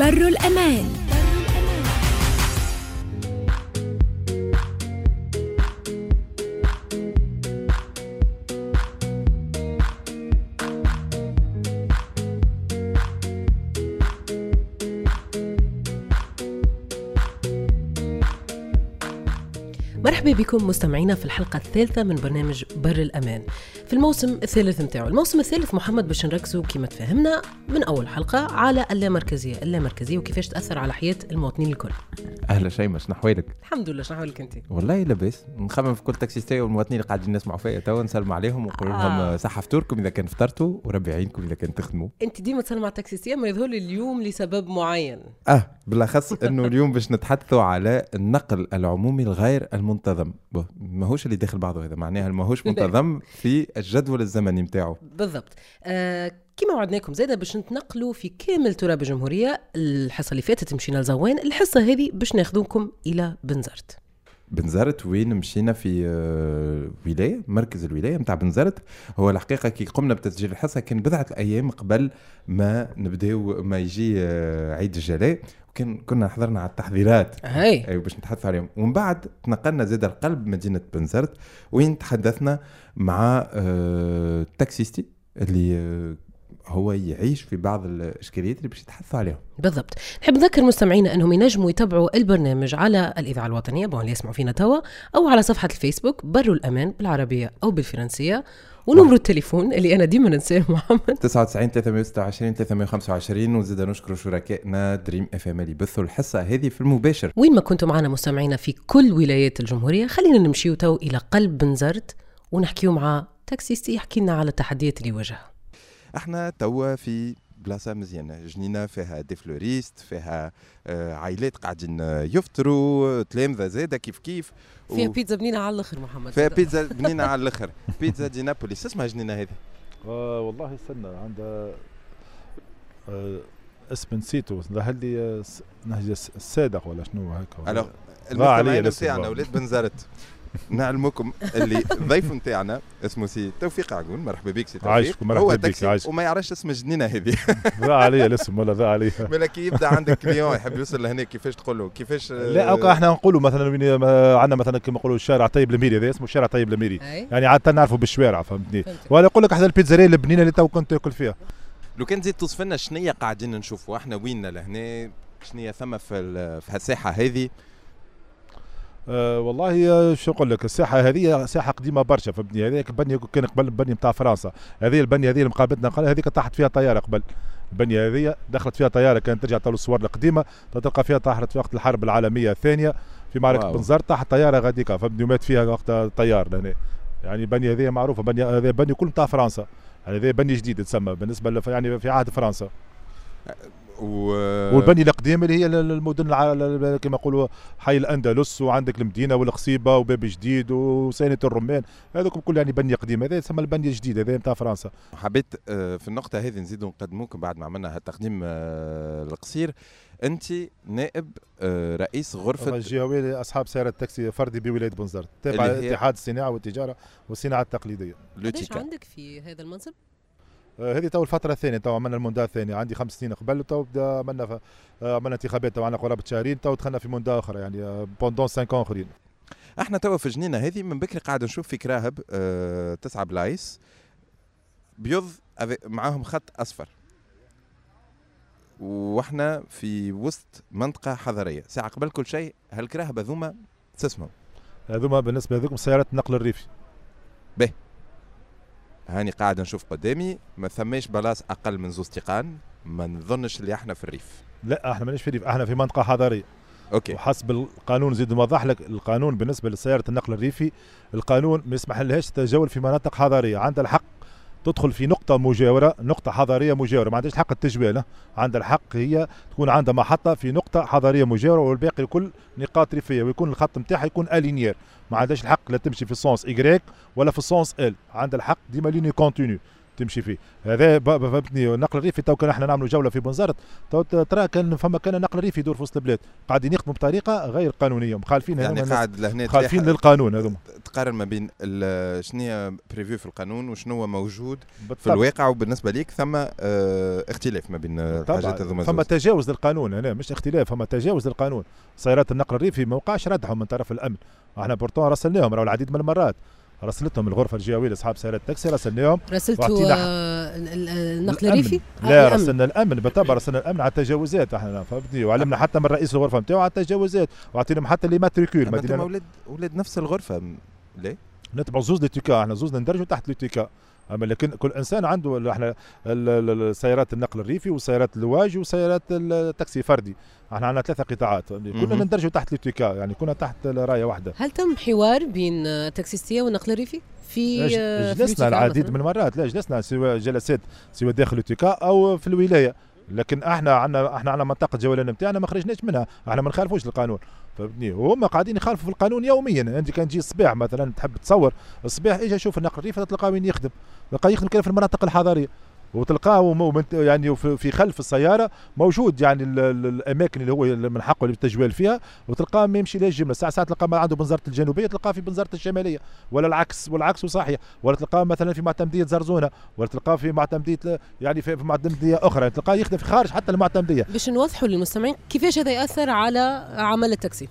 بر الأمان. مرحبا بكم مستمعينا في الحلقة الثالثة من برنامج بر الأمان. في الموسم الثالث نتاعو الموسم الثالث محمد باش نركزوا كما تفهمنا من أول حلقة على اللامركزية اللامركزية وكيفاش تأثر على حياة المواطنين الكل. أهلا شيماء شنو احوالك؟ الحمد لله شنو حوالك أنت؟ والله لاباس نخمم في كل taxiste والمواطنين اللي قاعدين يسمعوا فيا توا نسلم عليهم ونقول لهم آه. صحة فطوركم إذا كان فطرتوا وربي يعينكم إذا كان تخدموا. أنت ديما تسلم على التاكسيستية ما يظهر لي اليوم لسبب معين. آه بالأخص إنه اليوم باش نتحدثوا على النقل العمومي الغير المنتظم. ماهوش اللي داخل بعضه هذا معناها ماهوش منتظم في الجدول الزمني نتاعو بالضبط. آه كما وعدناكم زاده باش نتنقلوا في كامل تراب الجمهورية الحصة اللي فاتت مشينا لزوان. الحصة هذه باش ناخذوكم إلى بنزرت. بنزرت وين مشينا في آه، ولاية مركز الولاية نتاع بنزرت. هو الحقيقة كي قمنا بتسجيل الحصة كان بضعة أيام قبل ما نبداو ما يجي آه، عيد الجلاء. وكان كنا حضرنا على التحضيرات. هاي. أيوه باش نتحدث عليهم. ومن بعد تنقلنا زاد القلب مدينة بنزرت وين تحدثنا مع آه، taxiste اللي آه، هو يعيش في بعض الإشكاليات اللي باش يتحدثوا عليهم. بالضبط. نحب نذكر مستمعينا أنهم ينجموا يتابعوا البرنامج على الإذاعة الوطنية. bon اللي يسمعوا فينا توا أو على صفحة الفيسبوك بر الأمان بالعربية أو بالفرنسية. ونمروا التليفون اللي أنا ديما ننساه محمد. 99 326 325 وزاد نشكر شركائنا دريم إف إم اللي بثوا الحصة هذه في المباشر. وين ما كنتم معنا مستمعينا في كل ولايات الجمهورية خلينا نمشيو تو إلى قلب بنزرت ونحكيو مع تاكسيستي يحكي لنا على التحديات اللي واجهها إحنا توا في بلاصة مزيانة. جنينة فيها des fleuristes فيها آه، عائلات قاعدين يفطروا تلامذة زاده كيف كيف. و- فيها بيتزا بنينة على الآخر محمد. فيها بيتزا بنينة على الآخر. بيتزا di Napoli شو اسمها الجنينة هذه؟ آه والله استنى عندها آه اسم نسيته. ظهر لي آه، نهج الصادق ولا شنو هكا عليا المستمعين نتاعنا. ولاد بنزرت نعلمكم اللي الضيف نتاعنا اسمه سي توفيق عقول مرحبا بك سي توفيق. عايشك، مرحبا هو بك، تاكسي. عايشك. وما يعرفش اسم الجنينه هذه. ضاع عليا الاسم ولا ضاع عليا. مالا كي يبدأ عندك client يحب يوصل لهنا كيفاش تقول له كيفاش لا أوكا إحنا نقولوا مثلا عندنا مثلا كما نقولوا الشارع طيب الميري هذا اسمه شارع طيب الميري يعني عادة نعرفوا بالشوارع فهمتني؟ فهمت. ولا يقول لك احد البيتزاريا اللبنانية اللي تو كنت تاكل فيها. لو كان زيد توصف لنا شنية قاعدين نشوفوا إحنا ويننا لهنا؟ شنية ثم في ال- في هالساحه هذه. أه والله شو نقول لك الساحة هذه ساحة قديمة برشا فهمتني؟ هذيك البنيه كان قبل البنيه نتاع فرنسا. هذه البنية هذه اللي مقابلتنا قال هذيك طاحت فيها طيارة قبل. البنية هذه دخلت فيها طيارة كانت ترجع تو الصور القديمة تلقى فيها طاحت في وقت الحرب العالمية الثانية. في معركة. بنزرت طاحت طيارة غاديكا فهمتني؟ ومات فيها وقت طيار لهنا. يعني البنية هذه معروفة بنية هذه بنيه كل نتاع فرنسا. يعني هذه بنية جديد تسمى بالنسبة يعني في عهد فرنسا. و... والبنيه القديمه اللي هي ال- المدن كما يقولوا حي الأندلس وعندك المدينة والقصيبة وباب جديد وسينه الرمان. هذوك كل يعني بنيه قديمه هذا يسمى البنيه الجديده هذا نتاع فرنسا. حبيت آه، في النقطة هذه نزيدوا نقدموكم بعد ما عملنا هالتقديم آه، القصير. أنت نائب آه، رئيس غرفة الجهوي أصحاب سيارة التاكسي فردي بولاية بنزرت تابع اتحاد الصناعة والتجارة والصناعة التقليدية. لوتيكا. عندك في هذا المنصب؟ آه، هذه تو الفترة الثانية تو عملنا ال mandat الثاني. عندي خمس سنين قبل تو بدأ عملنا ف- آه، عملنا انتخابات تو عندنا قرابة شهرين تو دخلنا في mandat أخرى يعني pendant 5 أخرين. إحنا توا في جنينة هذه من بكري قاعد نشوف في كراهب آه، تسعة بلايص بيض معاهم خط أصفر. وإحنا في وسط منطقة حضرية. ساعة قبل كل شيء هالكراهب هذوما اسمهم هذوما بالنسبة لذوكم سيارات النقل الريفي. هاني قاعد نشوف قدامي ما ثماش بلايص أقل من زوز تيقان. ما نظنش اللي إحنا في الريف. لا إحنا مانيش في الريف إحنا في منطقة حضرية. OK. وحسب القانون زيد نوضح لك القانون بالنسبة لسيارة النقل الريفي. القانون ما يسمح لهاش تتجول في مناطق حضرية. عندها الحق تدخل في نقطة مجاورة نقطة حضرية مجاورة. ما عندهاش حق التجوال ها. عندها الحق هي تكون عندها محطة في نقطة حضرية مجاورة والباقي الكل نقاط ريفية ويكون الخط نتاعها يكون à linéaire. ما عندهاش الحق لا تمشي في ال sens إيكغيك ولا في ال sens ال عندها الحق ديما ligne continue. تمشي فيه. هذا فهمتني النقل الريفي تو كان إحنا نعملوا جولة في بنزرت. تو ترى كان فما كان نقل ريفي يدور في وسط البلاد. قاعدين يخدموا بطريقة غير قانونية. مخالفين يعني قاعد لهنا مخالفين للقانون هذوما. تقارن ما بين شنو هي prévu في القانون وشنو هو موجود في بالطبع. الواقع. وبالنسبة ليك ثم آه، اختلاف ما بين الحاجات طبعا هذوما فما. تجاوز للقانون. هنا مش اختلاف. فما تجاوز للقانون. سيارات النقل الريفي ما وقعش ردعهم من طرف الأمن. إحنا pourtant راسلناهم. راهو العديد من المرات. راسلتهم الغرفة الجهوية لأصحاب سيارات التاكسي راسلناهم. راسلتوا واعطينا آه، ال- ال- النقل الأمن. الريفي؟ آه، لا الأمن. راسلنا الأمن. بالطبع راسلنا الأمن على التجاوزات. إحنا فهمتني؟ وعلمنا حتى من رئيس الغرفة نتاعو على التجاوزات. واعطيناهم حتى les matricules مدينة ولاد ولاد نفس الغرفة ليه؟ نتبعوا زوز l'UTICA إحنا زوز ندرجوا تحت l'UTICA أما لكن كل إنسان عنده إحنا ال- ال- ال- سيارات النقل الريفي وسيارات اللواج وسيارات التاكسي فردي. إحنا عندنا ثلاثة قطاعات. كلنا مهم. ندرجوا تحت l'UTICA يعني كنا تحت راية واحدة. هل تم حوار بين ال taxistes والنقل الريفي في آه، في جلسنا l'UTICA العديد مثلاً؟ من المرات. لا جلسنا سواء جلسات سواء داخل l'UTICA أو في الولاية. لكن إحنا عندنا إحنا على منطقة جولان نتاعنا ما خرجناش منها. إحنا ما نخالفوش القانون. فهمتني؟ وهم قاعدين يخالفوا في القانون يوميا. انت كان تجي الصباح مثلا تحب تصور الصباح أجي شوف النقل الريفي تلقاه وين يخدم. تلقاه يخدم كده في المناطق الحضريه وتلقاه يعني في خلف السيارة موجود يعني ال- ال- الأماكن اللي هو من حقه التجوال فيها وتلقاه ما يمشي لها الجمله ساعه ساعة تلقاه ما عنده بنزرت الجنوبية تلقاه في بنزرت الشمالية ولا العكس والعكس صحيح. ولا تلقاه مثلا في معتمدية زرزونة ولا تلقاه في معتمدية يعني في معتمدية أخرى. يعني تلقاه يخدم في خارج حتى المعتمدية. باش نوضحوا للمستمعين كيفاش هذا يأثر على عمل التاكسي.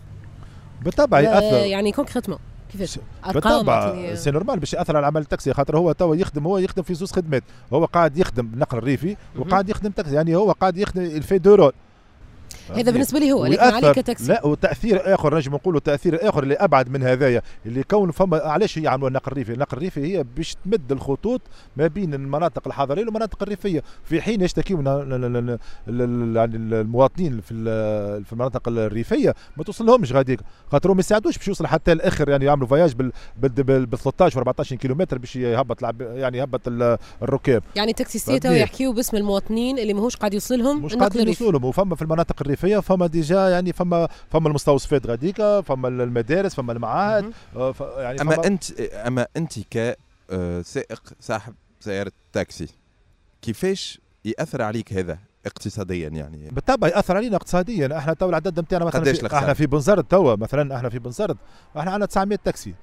بالطبع يأثر. يعني concrètement كيفاش أرقام بالطبع. سي normal باش يأثر على عمل التاكسي خاطر هو توا يخدم هو يخدم في زوز خدمات هو قاعد يخدم بالنقل الريفي وقاعد يخدم تاكسي يعني هو قاعد يخدم الفي deux rôles هذا بالنسبة لي هو لكن عليك كتاكسي لا وتأثير آخر نجم نقولوا تأثير آخر اللي أبعد من هذايا اللي كون فما علاش هي عملوا النقل الريفي؟ النقل الريفي هي باش تمد الخطوط ما بين المناطق الحضريه والمناطق الريفية. في حين يشتكيون يعني المواطنين في في المناطق الريفية ما توصلهمش غاديك خاطر ما يساعدوش باش يوصل حتى الآخر يعني يعملوا voyage بال بال بال 13 و 14 كيلومتر باش يهبط يعني يهبط ال- الركاب. يعني تو فهمتني. يحكيوا باسم المواطنين اللي ماهوش قاعد يوصلهم مش الريفي. يوصلوا وفما في المناطق الريفية فما déjà يعني فما فما المستوصفات غاديكا فما المدارس فما المعاهد. آه، ف- يعني أما أنت أما أنت كسائق صاحب سيارة تاكسي كيفاش يأثر عليك هذا اقتصاديا يعني؟ بالطبع يأثر علينا اقتصاديا. إحنا تو العدد نتاعنا مثلا في؟ إحنا في بنزرت توا مثلا إحنا في بنزرت إحنا عندنا 900 تاكسي.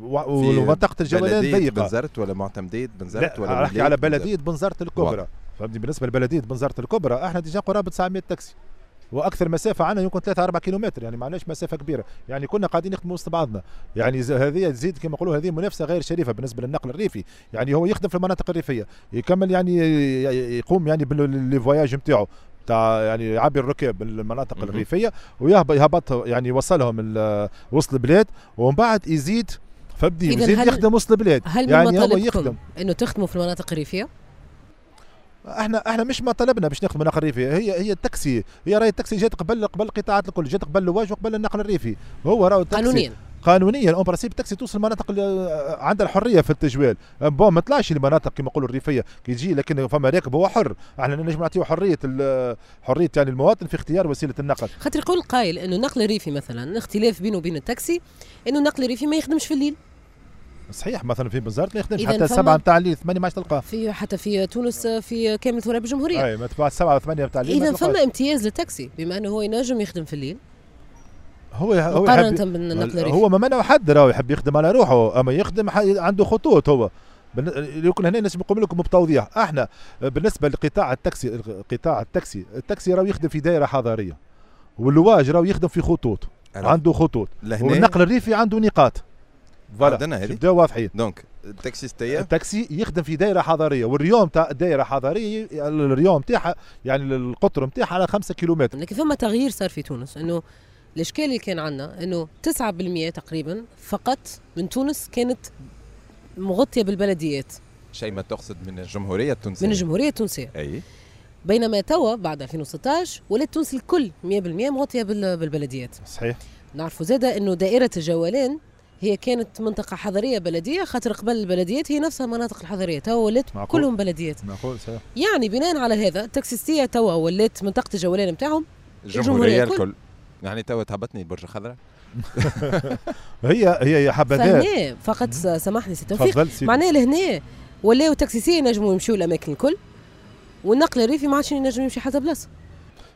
ومنطقة الجولان بلدية ضيقة. بنزرت ولا معتمدية بنزرت لا ولا أحكي ولاية على؟ بلدية بنزرت الكبرى. فهمتني؟ بالنسبة لبلدية بنزرت الكبرى إحنا déjà قرابة 900 تاكسي. وأكثر مسافة عندنا يمكن 3 4 كيلومتر يعني معناش مسافة كبيرة. يعني كنا قاعدين نخدموا وسط بعضنا. يعني هذه تزيد كما نقولوا هذه منافسة غير شريفة بالنسبة للنقل الريفي. يعني هو يخدم في المناطق الريفية يكمل يعني يقوم يعني بال voyage نتاعو تاع يعني يعبي الركاب بالمناطق مهم. الريفية ويهبط يهبط يعني يوصلهم ال- وسط البلاد ومن بعد يزيد فبدي يزيد يخدم وسط البلاد. هل من يعني هو يخدم. إنه تخدموا في المناطق الريفية؟ إحنا إحنا مش ما طلبنا باش ناخذ مناقل الريفي هي هي التاكسي. هي راهي التاكسي جات قبل قبل القطاعات الكل جات قبل اللواج وقبل النقل الريفي. هو راهو التاكسي قانونيا. قانونيا. en principe التاكسي توصل المناطق عندها الحرية في التجوال. بون ما طلعش المناطق كما نقولوا الريفية. كي يجي لكن فما راكب هو حر. إحنا نجم نعطيه حرية حرية يعني المواطن في اختيار وسيلة النقل. خاطر يقول قائل إنه النقل الريفي مثلا الاختلاف بينه وبين التاكسي إنه النقل الريفي ما يخدمش في الليل. صحيح مثلا في بنزرت ما يخدمش حتى السبعه نتاع الليل ثمانية ما عادش تلقاه في حتى في تونس في كامل تراب الجمهوريه أي ما تبع السبعه وثمانية نتاع الليل اذا. فما امتياز للتاكسي بما إنه هو ينجم يخدم في الليل. هو هو مقارنة يحب بالنقل الريفي هو ما منع حد راهو يحب يخدم على روحه أما يخدم عنده خطوط هو. بن- يكون هنا نجم نقول لكم بتوضيح. أحنا بالنسبة لقطاع التاكسي قطاع التاكسي التاكسي راهو يخدم في دائرة حضارية واللواج راهو يخدم في خطوط. عنده خطوط. والنقل الريفي عنده نقاط. هذه؟ نبداو واضحين donc التاكسيستيه التاكسي يخدم في دائره حضارية وال rayon تاع دائره حضارية ال rayon تاعها يعني القطر نتاعها على 5 كيلومتر. لكن فما تغيير صار في تونس إنه الإشكال اللي كان عندنا إنه 9% تقريبا فقط من تونس كانت مغطية بالبلديات. شيء ما تقصد من الجمهورية التونسية. من الجمهورية التونسية. أي. بينما توا بعد 2016 ولات تونس الكل 100% مغطية بال- بالبلديات. صحيح. نعرفوا زاده إنه دائرة الجولان هي كانت منطقة حضرية بلدية خاطر قبل البلديات هي نفسها المناطق الحضرية توا ولات. كلهم بلديات. معقول صحيح. يعني بناء على هذا التاكسيستية توا ولات منطقة الجولان نتاعهم الجمهورية الكل. الكل. يعني توا تهبطني البرج الخضراء؟ هي هي هي حبذا فهنا فقط سامحني سي توفيق. تفضل سيدي معناه لهنا ولاو تاكسيستيه ينجموا يمشوا الاماكن الكل والنقل الريفي ما عادش ينجم يمشي حتى بلاصة.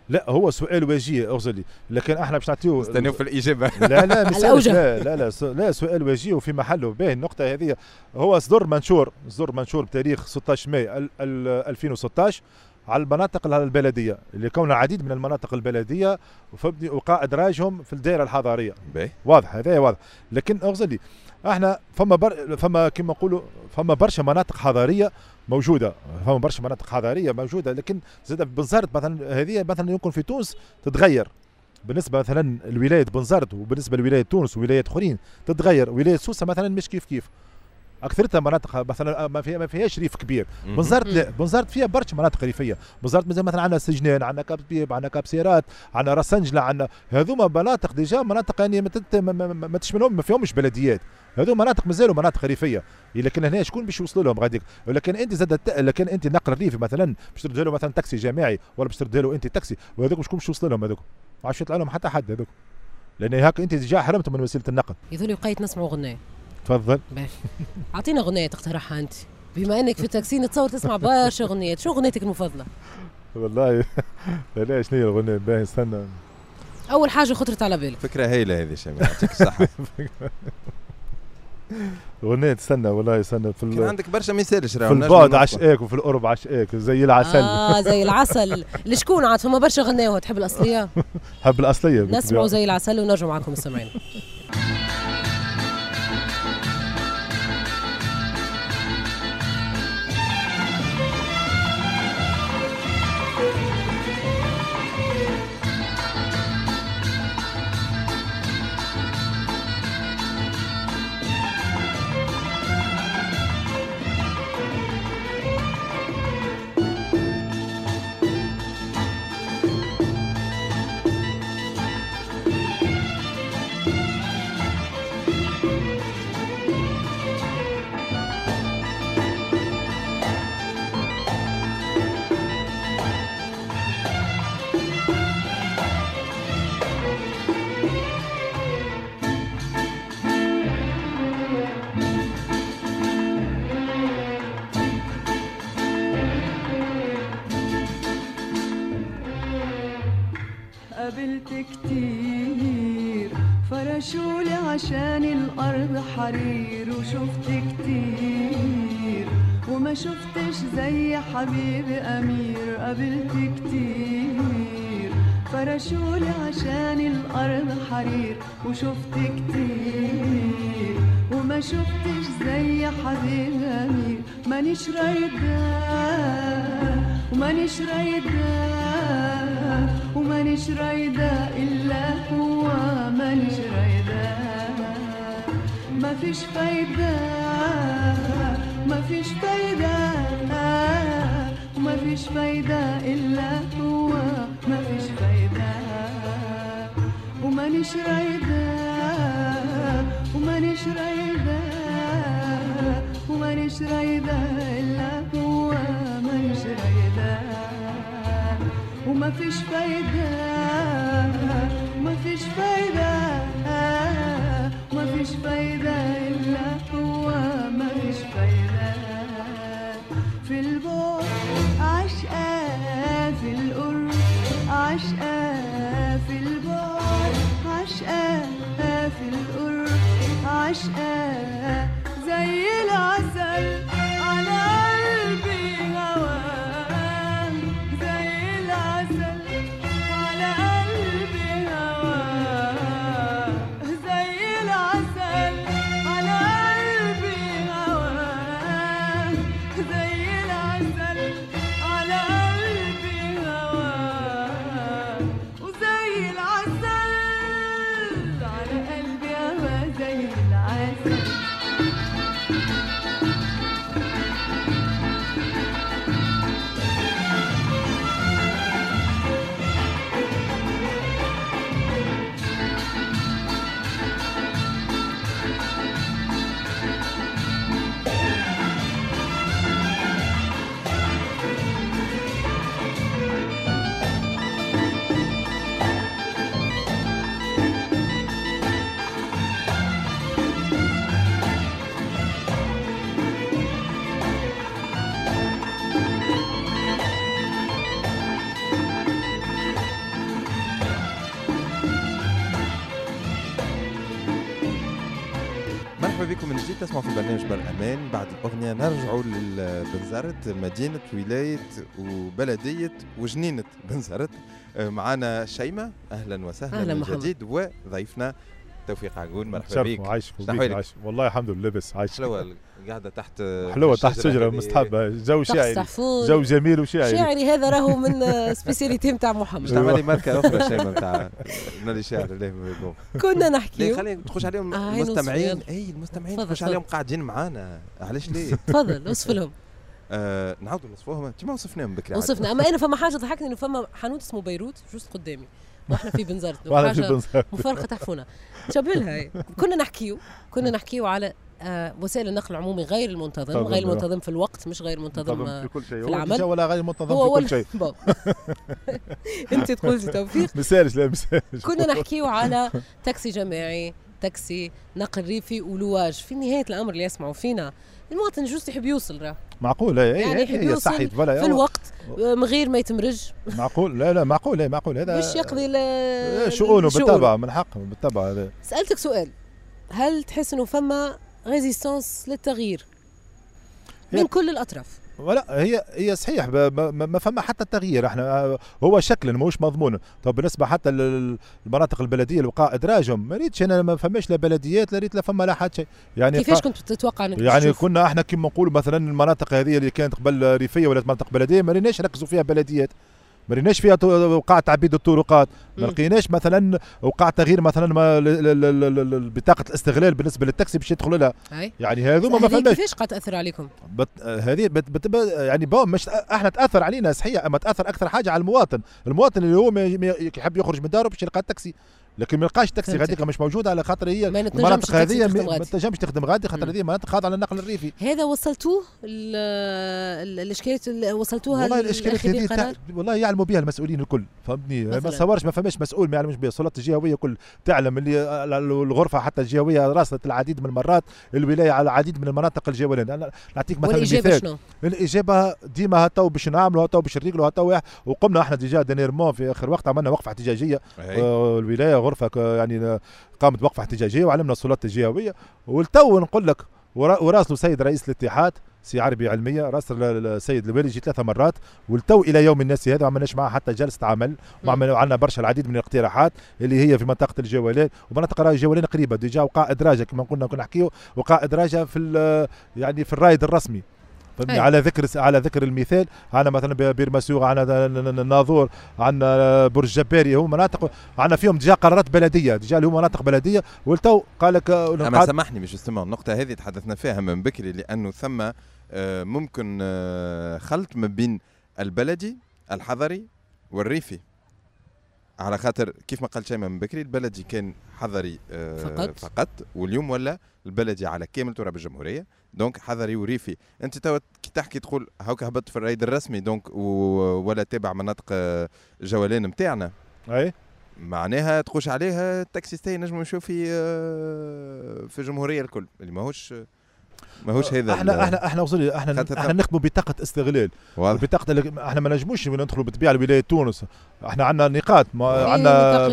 لا هو سؤال وجيه اغزلي لكن أحنا باش نعطيو استنوا في الإجابة. لا لا. لا لا لا لا سؤال وجيه وفي محله. باهي النقطة هذه هو صدر منشور صدر منشور بتاريخ 16 ماي ال- ال- 2016 على المناطق البلدية اللي كون العديد من المناطق البلدية وفبني وقاع إدراجهم في الدائرة الحضارية. باهي. واضح هذا واضح. لكن اغزلي أحنا فما بر فما كما نقولوا فما برشا مناطق حضارية موجودة. فما برشا مناطق حضارية موجودة لكن زاد بنزرت مثلا هذه مثلا يمكن في تونس تتغير. بالنسبة مثلا لولاية بنزرت وبالنسبة لولاية تونس وولايات أخرين تتغير. ولاية سوسة مثلا مش كيف كيف. اكثرتها مناطق مثلا ما فيها ما فيهاش ريف كبير. بنزرت لا بنزرت فيها برشا مناطق ريفية. بنزرت مثلا مثلا عندنا سجنان عندنا كاب نيقرو عندنا كاب سيراط عندنا راس انجلة عندنا هذوما مناطق déjà مناطق يعني ما, تت... ما, ما, ما, ما تشملهم ما فيهمش بلديات. هذو مناطق مازالوا مناطق ريفية. لكن هنا شكون باش يوصل لهم غاديك؟ ولكن أنت زاد لكن أنت نقل ريفي مثلا باش ترد له مثلا تاكسي جماعي ولا باش ترد له أنت تاكسي وهذوك شكون باش يوصل لهم هذوك. ما عادش يطلع لهم حتى حد هذوك. لأن هاك أنت déjà حرمتهم من وسيلة النقل. يظل بقيت نسمعوا غنايه تفضل. أعطينا غنيه تقترحها أنت. بما إنك في التاكسي نتصور تسمع برشا غنيات شو غنيتك المفضلة؟ والله لا شنو هي الغنية باهي استنى. أول حاجة خطرت على بالك. فكرة هايلة هذه شامل يعطيك الصحة. غنية استنى والله استنى في كان. عندك برشا ما يسالش في البعد عشقاك وفي القرب عشقاك زي العسل. آه زي العسل. لشكون عاد؟ فما برشا غناوها تحب الأصلية؟ حب الأصلية نسمعوا. زي العسل ونرجع معكم مستمعين شفتش زي حبيبي. مانيش رايدة ومانيش رايدة ومانيش رايدة إلا هو. مانيش رايدة مفيش فايدة مفيش فايدة مفيش فايدة إلا هو. مفيش فايدة ومانيش رايدة ومفيش فايدة مفيش فايدة. أمان. بعد الأغنية نرجعوا لبنزرت مدينة ولاية وبلدية وجنينة بنزرت آه، معنا شيماء. أهلا وسهلا أهلا من محمد. جديد وضيفنا توفيق عقول مرحبا بك وبيك أحوالك؟ عايش. والله الحمد لله لاباس عايش. حلوة قاعدة تحت حلوة تحت شجرة. مستحبة. جو شاعري. جو جميل وشاعري. شاعري هذا راهو من spécialité نتاع مش محمد تعمل لي marque أخرى شيماء نتاع نادي شاعر. كنا نحكي خلينا تخش عليهم آه، المستمعين. إي المستمعين تخش. عليهم قاعدين معانا. علاش ليه؟ تفضل وصف لهم آه نعاودوا نوصفوهم كيما وصفناهم بكري. وصفنا. أما أنا فما حاجة ضحكني إنه فما حانوت اسمه بيروت جوست قدامي. وإحنا في بنزرت. وأنا في بنزرت. مفارقة تحفونه شبلها هي. كنا نحكيو كنا نحكيو على آه وسائل النقل العمومي غير المنتظم منتظم، غير أيوة. منتظم في الوقت مش غير منتظم في كل شيء. في العمل. ولا غير منتظم في كل شيء. انت تقولي توفيق. مسالش لا مسالش كنا نحكيو على تاكسي جماعي تاكسي نقل ريفي ولواج. في نهاية الأمر اللي يسمعوا فينا. المواطن juste يحب يوصل راه. معقول هي يعني هي, يحب هي يوصل ولا في الوقت من غير ما يتمرج. معقول لا لا معقول هي معقول هذا باش يقضي آه، شؤونه. بالطبع من حقه بالطبع هذا. سألتك سؤال هل تحس إنه فما résistance للتغيير؟ من كل الأطراف. ولا هي هي صحيح ما, ما فما حتى تغيير. إحنا آه، هو شكلا ماهوش مضمون. طب بالنسبة حتى للمناطق البلدية اللي وقع ادراجهم ما ريتش أنا ما فماش لا بلديات لا ريت لا فما لا حتى شيء يعني كيفاش كنت تتوقع أنك يعني تشوف؟ كنا إحنا كما نقولوا مثلا المناطق هذه اللي كانت قبل ريفية ولا مناطق بلديه ما ريناش ركزوا فيها بلديات. ما ريناش فيها وقع تعبيد الطرقات ما. لقيناش مثلا وقع تغيير مثلا بطاقة الاستغلال بالنسبة للتاكسي باش يدخلوا لها. يعني هذوما ما فماش كيفاش قاعد تاثر عليكم؟ بت... هذه بت... بت... يعني bon مش أحنا تأثر علينا صحيح أما تأثر أكثر حاجة على المواطن. المواطن اللي هو يحب يخرج من داره باش يلقى التاكسي. لكن ما يلقاش تاكسي. غاديك مش موجوده على خاطر هي المناطق هذه ما غادي. تنجمش تخدم غادي خاطر. هذه مناطق خاضعة للنقل الريفي هذا وصلتوه ال- ال- الاشكاليات اللي وصلتوها والله الاشكاليات هذه؟ تع... والله يعلموا بها المسؤولين الكل فهمتني ما. تصورش ما فماش مسؤول ما يعلمش بها السلطات الجهوية كل تعلم اللي الغرفة حتى الجهوية راسلت العديد من المرات الولاية على العديد من المناطق الجهوية أنا نعطيك مثلا مثال شنو؟ الإجابة ديما هاتو باش نعملوا هاتو باش نريقلوا هاتو وقمنا إحنا déjà dernièrement في آخر وقت عملنا وقفة احتجاجية. آه، الولاية غرفة يعني قامت بوقفة احتجاجية وعلمنا السلطات الجهويه والتو نقول لك ورا- وراسلوا سيد رئيس الاتحاد سي عربي علمية راسل السيد الوالي جي ثلاثة مرات. والتو إلى يوم الناس هذا ما عملناش معاه حتى جلسة عمل. وعملنا عندنا برشا العديد من الاقتراحات اللي هي في منطقة الجولان ومناطق راهي الجولان قريبة déjà وقع ادراجه كما قلنا كنا نحكيو وقع ادراجه في يعني في الرايد الرسمي. فهمني أي. على ذكر على ذكر المثال عندنا مثلا بير مسيوغة عندنا الناظور عندنا برج جباري هم مناطق عندنا فيهم déjà قرارات بلدية déjà اللي هم مناطق بلدية والتو قال لك آه، أما سامحني مش استمع النقطة هذه تحدثنا فيها من بكري لأنه ثم آه، ممكن آه، خلط ما بين البلدي الحضري والريفي على خاطر كيف ما قال شيء من بكري البلدي كان حضري آه، فقط. فقط. واليوم ولا البلدي على كامل تراب الجمهورية. donc حضري وريفي. أنت توا كي تحكي تقول هاك هبطت في الرايد الرسمي donc ولا تابع مناطق آه، جولان نتاعنا أي. معناها تخش عليها التاكسيستيه نجم نشوف في آه، في الجمهورية الكل. اللي ماهوش ماهوش هذا إحنا إحنا إحنا وصلي إحنا إحنا نخدموا بطاقة استغلال. بطاقة اللي- إحنا ما نجموش ندخلوا بالطبيعه لولايه تونس. إحنا عندنا نقاط ما عندنا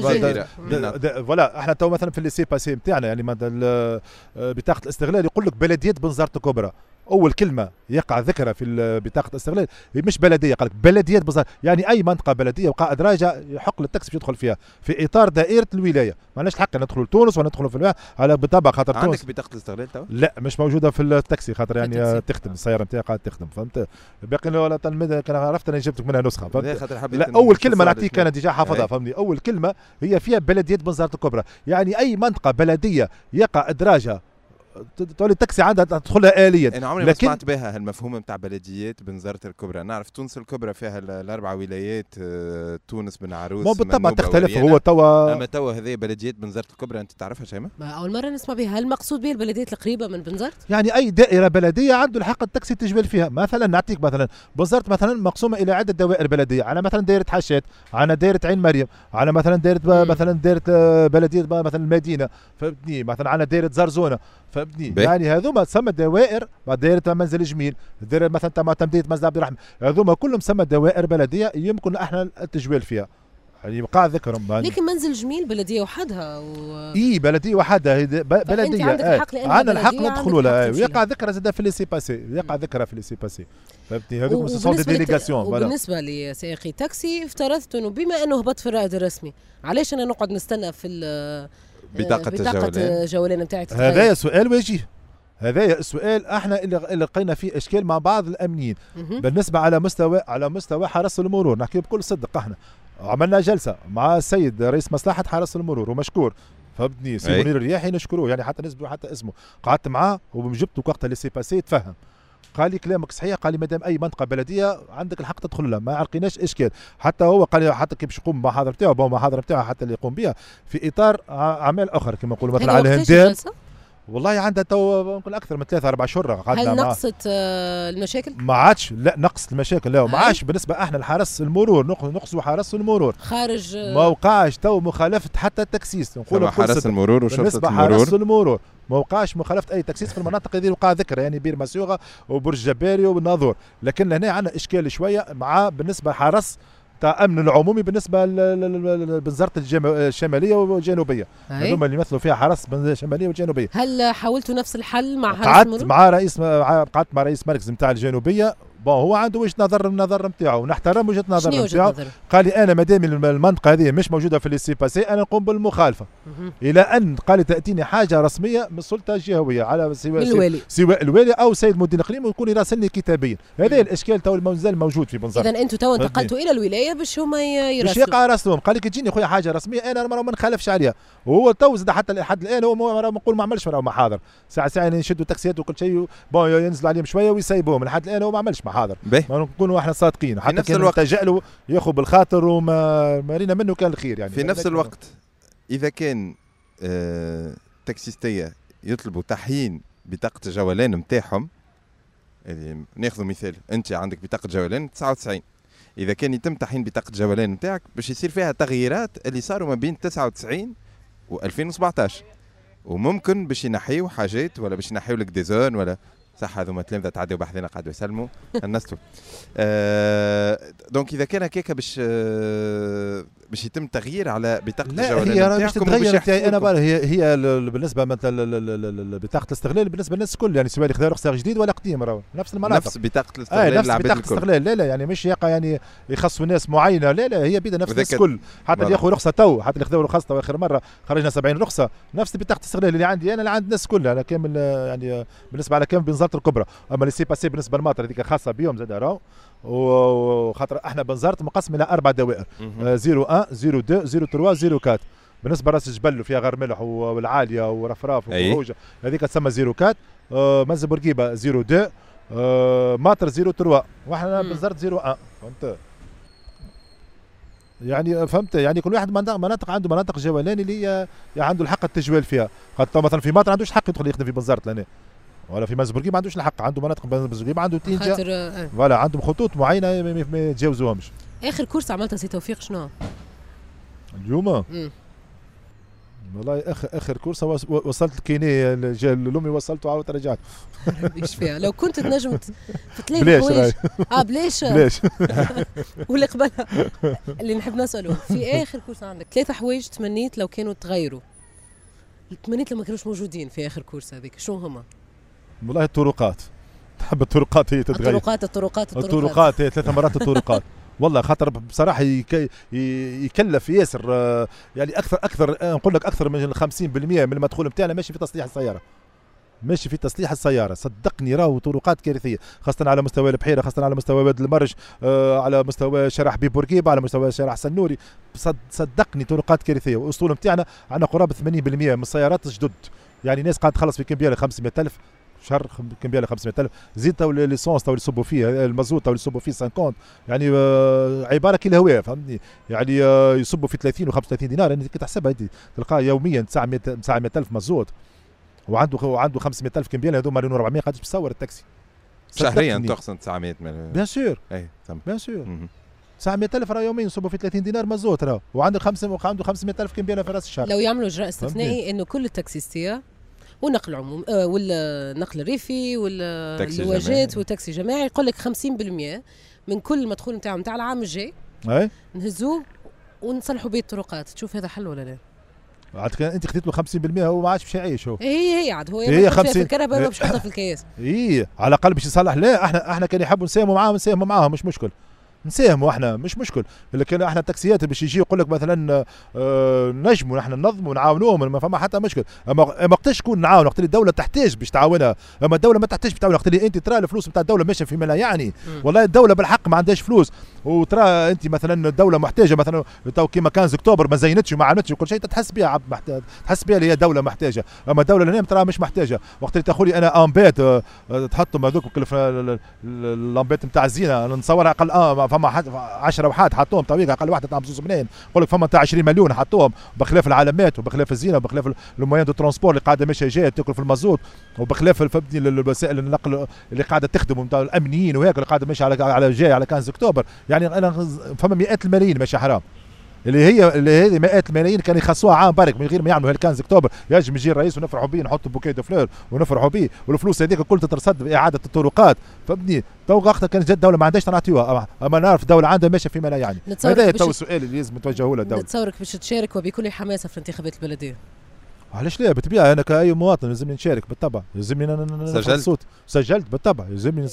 فوالا إحنا تو مثلا في اللي سي باسي نتاعنا يعني ال- بطاقة الاستغلال يقول لك بلديه بنزرت الكبرى. أول كلمة يقع ذكرها في بطاقة الاستغلال هي مش بلدية قال لك بلديه بنزرت يعني أي منطقة بلدية وقع ادراجه يحق للتاكسي باش يدخل فيها. في إطار دائرة الولاية. ما لناش الحق ندخلوا لتونس وندخلوا في الولاية على بالطبع خاطر تونس عندك بطاقة الاستغلال توا؟ لا مش موجودة في التاكسي خاطر يعني تخدم السيارة نتاعي قاعدة تخدم فهمت؟ باقي ولا تلميذ كان عرفت أنا جبت لك منها نسخة فهمت؟ لا أول كلمة نعطيك أنا déjà حافظها. فهمني؟ أول كلمة هي فيها بلديه بنزرت الكبرى. يعني أي منطقة بلدية يقع أدراجها ت- تولي التاكسي عندها تدخلها اليا أنا عمري ما لكن- سمعت بها هالمفهوم نتاع بلديات بنزرت الكبرى نعرف تونس الكبرى فيها ال- الأربع ولايات آه، تونس بن عروس ما بالطبع تختلف. هو توا أما توا هذه بلديات بنزرت الكبرى أنت تعرفها شيماء؟ ما أول مرة نسمع بها هل المقصود به البلديات القريبة من بنزرت؟ يعني أي دائرة بلدية عنده الحق التاكسي تجبل فيها مثلا نعطيك مثلا بنزرت مثلا مقسومة إلى عدة دوائر بلدية على مثلا دائرة حاشات على دائرة عين مريم على مثلا دائرة. مثلا دائرة آه، بلدية مثلا المدينة فهمتني مثلا على دائرة زرزونة فهمتني. يعني هذوما تسمى دوائر دائره منزل جميل. دائره مثلا تم تمديد مسجد عبد الرحمن. هذوما كلهم تسمى دوائر بلدية يمكن أحنا التجوال فيها. يعني قاعد ذكرهم يعني لكن منزل جميل بلدية وحدها و... إي بلدية وحدها. بلدية. عندك آه. الحق لأنها عندنا الحق ندخلوا عندك لها ويقع. ذكرها زاد في laissez-passer. يقع ذكرها في laissez-passer. فهمتني؟ هذوك c'est des délégations voilà. وبالنسبة لسائقي تاكسي افترضت إنه بما إنه هبط في الرائد الرسمي علاش أنا نقعد نستنى في بطاقة بطاقه الجولان. هذا سؤال وجيه هذا السؤال إحنا اللي اللي لقينا فيه إشكال مع بعض الأمنيين. بالنسبة على مستوى على مستوى حرس المرور نحكي بكل صدق إحنا. عملنا جلسة مع السيد رئيس مصلحة حرس المرور ومشكور. فهمتني سي. منير الرياحي نشكروه يعني حتى نسبة حتى اسمه. قعدت معاه وجبت وقتها ال laissez-passer تفهم قال لي كلامك صحيح قال لي مادام أي منطقة بلدية عندك الحق تدخل لها ما عرقناش إشكال حتى هو قال لي حتى كي باش يقوم بالمحاضرة نتاعو المحاضرة نتاعو حتى اللي يقوم بها في إطار أعمال أخرى كما نقولوا مثلا هذا على الهندان؟ والله عندها تو نقول أكثر من ثلاثة أربع شهور قعدنا هل. نقصت آه، المشاكل؟ ما عادش لا نقص المشاكل. لا ما. عادش. بالنسبة إحنا لحرس المرور نق- نقصوا حرس المرور. خارج آه، ما وقعش تو مخالفة حتى التكسيس. نقول ثم حرس المرور وشرطة بالنسبة حرس المرور. المرور ما وقعش مخالفة أي تكسيس في المناطق هذه وقع ذكر يعني بير مسيوغه وبرج جباري والناظور لكن هنا عندنا إشكال شوية مع بالنسبة حرس تاع امن العمومي بالنسبة ل- ل- ل- ل- بوزارة الجم- الشمالية والجنوبية. هذوما اللي يمثلوا فيها حرس الشمالية والجنوبية هل حاولتوا نفس الحل مع قعدت؟ مع رئيس قعدت مع رئيس مركز نتاع الجنوبية bon هو عنده وجهة نظر النظر نتاعو. ونحترم وجهة نظر نتاعو؟ قال لي أنا مادام الم- المنطقة هذه مش موجودة في ال laissez-passer أنا نقوم بالمخالفة. إلى أن قال لي تأتيني حاجة رسمية من السلطة الجهوية على سواء الوالي. سواء الوالي أو سيد مدير الاقليم ويكون يراسلني كتابيا. هذا الإشكال تو المازال موجود في بنزرت اذا أنتم تو. انتقلتوا إلى الولاية باش هما ي- باش يراسلوا. يقع راسلهم قال لك تجيني خويا حاجة رسمية أنا ما ما نخالفش عليها. وهو تو زاد حتى لحد الآن هو ما- ما نقول ما عملش راهو محاضر ساعه ساعة يشدوا تاكسيات وكل شيء bon ينزلوا عليهم شوية ويسيبوهم. لحد الآن هو ما عملش باهي ما نكونوا إحنا صادقين. حتى نفس الوقت. التجا له ياخذ بالخاطر وما ما رينا منه كان الخير يعني. في نفس الوقت إذا كان آه، تاكسيستيه يطلبوا تحيين بطاقة الجولان نتاعهم اللي ناخذ مثال أنت عندك بطاقة جولان 99 إذا كان يتم تحيين بطاقة الجولان نتاعك باش يصير فيها تغييرات اللي صاروا ما بين 99 و 2017 وممكن باش ينحيوا حاجات ولا باش ينحيوا لك des zones ولا صح هذوما تلامذه تعدوا بحذنا قعدوا يسلموا. الناس آه donc إذا كان هكاك باش آه باش يتم تغيير على بطاقة لا الجولان هي راه باش تتغير. أنا بقى هي هي ال- ال- بالنسبة مثلا بطاقة الاستغلال بالنسبة للناس الكل يعني سواء اللي خذا رخصه جديد ولا قديم راهو. نفس المناطق. نفس بطاقة الاستغلال نفس للعباد بطاقة الكل. الاستغلال. لا لا يعني مش يقع يعني يخصوا ناس معينة. لا لا هي بيد نفس الناس الكل. حتى اللي. ياخذوا رخصة تو حتى اللي خذوا رخصة تو آخر مرة خرجنا 70 رخصة. نفس بطاقة الاستغلال اللي عندي أنا اللي عند الناس كلها أنا كامل آه، يعني آه، بالنسبة على كامل بنزرت الكبرى. أما ال laissez-passer بالنسبة للماطر هذيك خاصة بيوم زاد راهو. وخاطر إحنا بنزرت مقسم إلى أربع دوائر. مهم. آه، 01 02 03 04 بالنسبة راس الجبل وفيها غير ملح والعالية ورفراف. وخروجة هذيك تسمى 04 آه، منزل بورقيبة 02 آه، ماطر 03 وإحنا. بنزرت 01 فهمت؟ يعني فهمت؟ يعني كل واحد مناطق, مناطق عنده مناطق جولان اللي هي عنده الحق التجوال فيها. خاطر مثلا في ماطر ما عندوش حق يدخل يخدم في بنزرت لهنا. ولا في منزل ما عندوش الحق عنده مناطق بنزرت عنده تينجا خاطر آه، voilà عندهم خطوط معينة ما- ما ما يتجاوزوهمش آخر course عملتها سي توفيق شنو؟ اليوم. والله اخر آخر course وص- وصلت الكيني لامي وصلته عاودت رجعت. ربي يشفيها. لو كنت تنجم في ثلاث بلاش آه بلاش. بلاش. واللي قبلها. اللي نحب نسأله في آخر كورس عندك ثلاثة حوايج تمنيت لو كانوا تغيروا. تمنيت لو ما كانوش موجودين في آخر كورس هذيك شنو هما؟ والله الطرقات. تحب الطرقات هي تتغير الطرقات الطرقات الطرقات. الطرقات هي ثلاث مرات الطرقات. والله خاطر بصراحة يكلف ياسر يعني أكثر أكثر نقول لك أكثر من 50% من المدخول نتاعنا ماشي في تصليح السيارة. ماشي في تصليح السيارة. صدقني راهو طرقات كارثية. خاصة على مستوى البحيرة خاصة على مستوى واد المرج آه على مستوى شارع حبيب بورقيبه على مستوى شارع سنوري. صد صدقني طرقات كارثية. والاسطول نتاعنا عندنا قرابة 80% من السيارات جدد يعني ناس قاعد تخلص في كمبياله 500000 شهر خم- كمبياله 500000 زيد تو l'essence تو اللي يصبوا فيه المازوت تو اللي يصبوا فيه 50 يعني آه، عبارة كي الهواء فهمتني؟ يعني آه، يصبوا في 30 و35 دينار. يعني كي تحسبها انت تلقاه يوميا 900 900000 مازوت. وعنده وعنده 500000 كمبياله هذوما رينو 400 قاعد تصور التاكسي. شهريا. تقسم 900 من bien sûr. اي bien sûr. مهم. 900000 راه يوميا يصبوا في 30 دينار مازوت راه. وعنده 5 وعنده 500000 كمبياله في رأس الشهر. لو يعملوا إجراء استثنائي إنه كل التاكسيستيه والنقل العمومي آه والنقل الريفي جماعي. والتاكسي جماعي. يقول لك 50% من كل المدخول نتاعهم نتاع العام الجاي أي. نهزوه ونصلحوا بيه الطرقات. تشوف هذا حل ولا لا؟ عاد كان أنت خديت له 50% هو ما عادش باش يعيش هو. هي هي عاد هو هي يحط فيها 50 في الكهرباء ما باش يحطها في الكياس. اي على الأقل باش يصلح. لا إحنا إحنا كان يحبوا نساهموا معاهم نساهموا معاهم مش مشكل. نساهموا إحنا مش مشكل. لكن إحنا التاكسيات باش يجي يقول لك مثلا آه نجموا نحن ننظموا ونعاونوهم ما فما حتى مشكل. أما أما وقتاش تكون نعاون وقت اللي الدولة تحتاج باش تعاونها. أما الدولة ما تحتاج باش تعاون وقت اللي أنت ترى الفلوس نتاع الدولة ماشية فيما لا يعني. والله الدولة بالحق ما عندهاش فلوس. وترى أنت مثلا الدولة محتاجة مثلا تو كيما كان اكتوبر ما زينتش وما عملتش وكل شيء تحس بها عبد محتاج تحس بها اللي هي دولة محتاجة. أما الدولة لهنا ترى مش محتاجة. وقت اللي تقولي أنا أمبيت آه، آه، تحطهم هذوك كل ف- ال- ال- الامبيت نتاع الزينة نصورها أقل فما حد 10 وحات حطوهم طويق أقل واحدة تاع بزوز منين؟ يقول لك فما تاع 20 مليون حطوهم بخلاف العلامات وبخلاف الزينة وبخلاف الموان دو ترونسبور اللي قاعدة ماشية جاية تأكل في المازوت وبخلاف الوسائل النقل اللي قاعدة تخدم نتاع الأمنيين وهيك اللي قاعدة ماشية على على جاي على 15 أكتوبر. يعني أنا فما مئات الملايين ماشي حرام. اللي هي اللي هذه مئات الملايين كان يخصوها عام برك من غير ما يعملوا هالكنز اكتوبر يجم يجي الرئيس ونفرحوا بيه نحطوا bouquet de fleurs ونفرحوا بيه. والفلوس هذيك كل تترصد باعاده الطرقات. فا بنتي تو وقتها كانت جد الدولة ما عندهاش نعطيوها أما- أما نعرف الدولة عندها ماشيه فيما لا يعني. هذا تو السؤال اللي لازم توجهه له الدولة نتصورك باش تشارك وبكل حماسة في الانتخابات البلدية. علاش لا؟ بالطبيعه أنا كأي مواطن لازمني نشارك بالطبع. لازمني سجلت؟ صوت سجلت بالطبع. لازمني.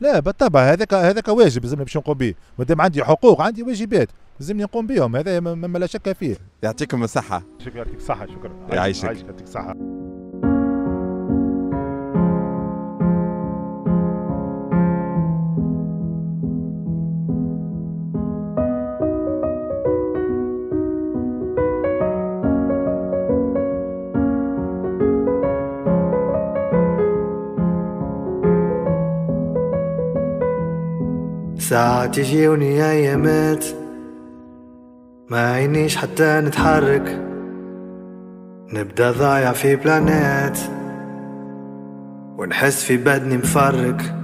لا بالطبع هذاك هذاك واجب لازمني باش نقوم به. ما دام عندي حقوق عندي واجبات لازمني نقوم بهم. هذا ما- ما لا شك فيه. يعطيكم الصحة. شكرا يعطيك الصحة شكرا. يعيشك. يعيشك يعطيك الصحة. ساعات يجيوني ايامات ما عينيش حتى نتحرك. نبدأ ضايع في بلانات ونحس في بدني مفرك.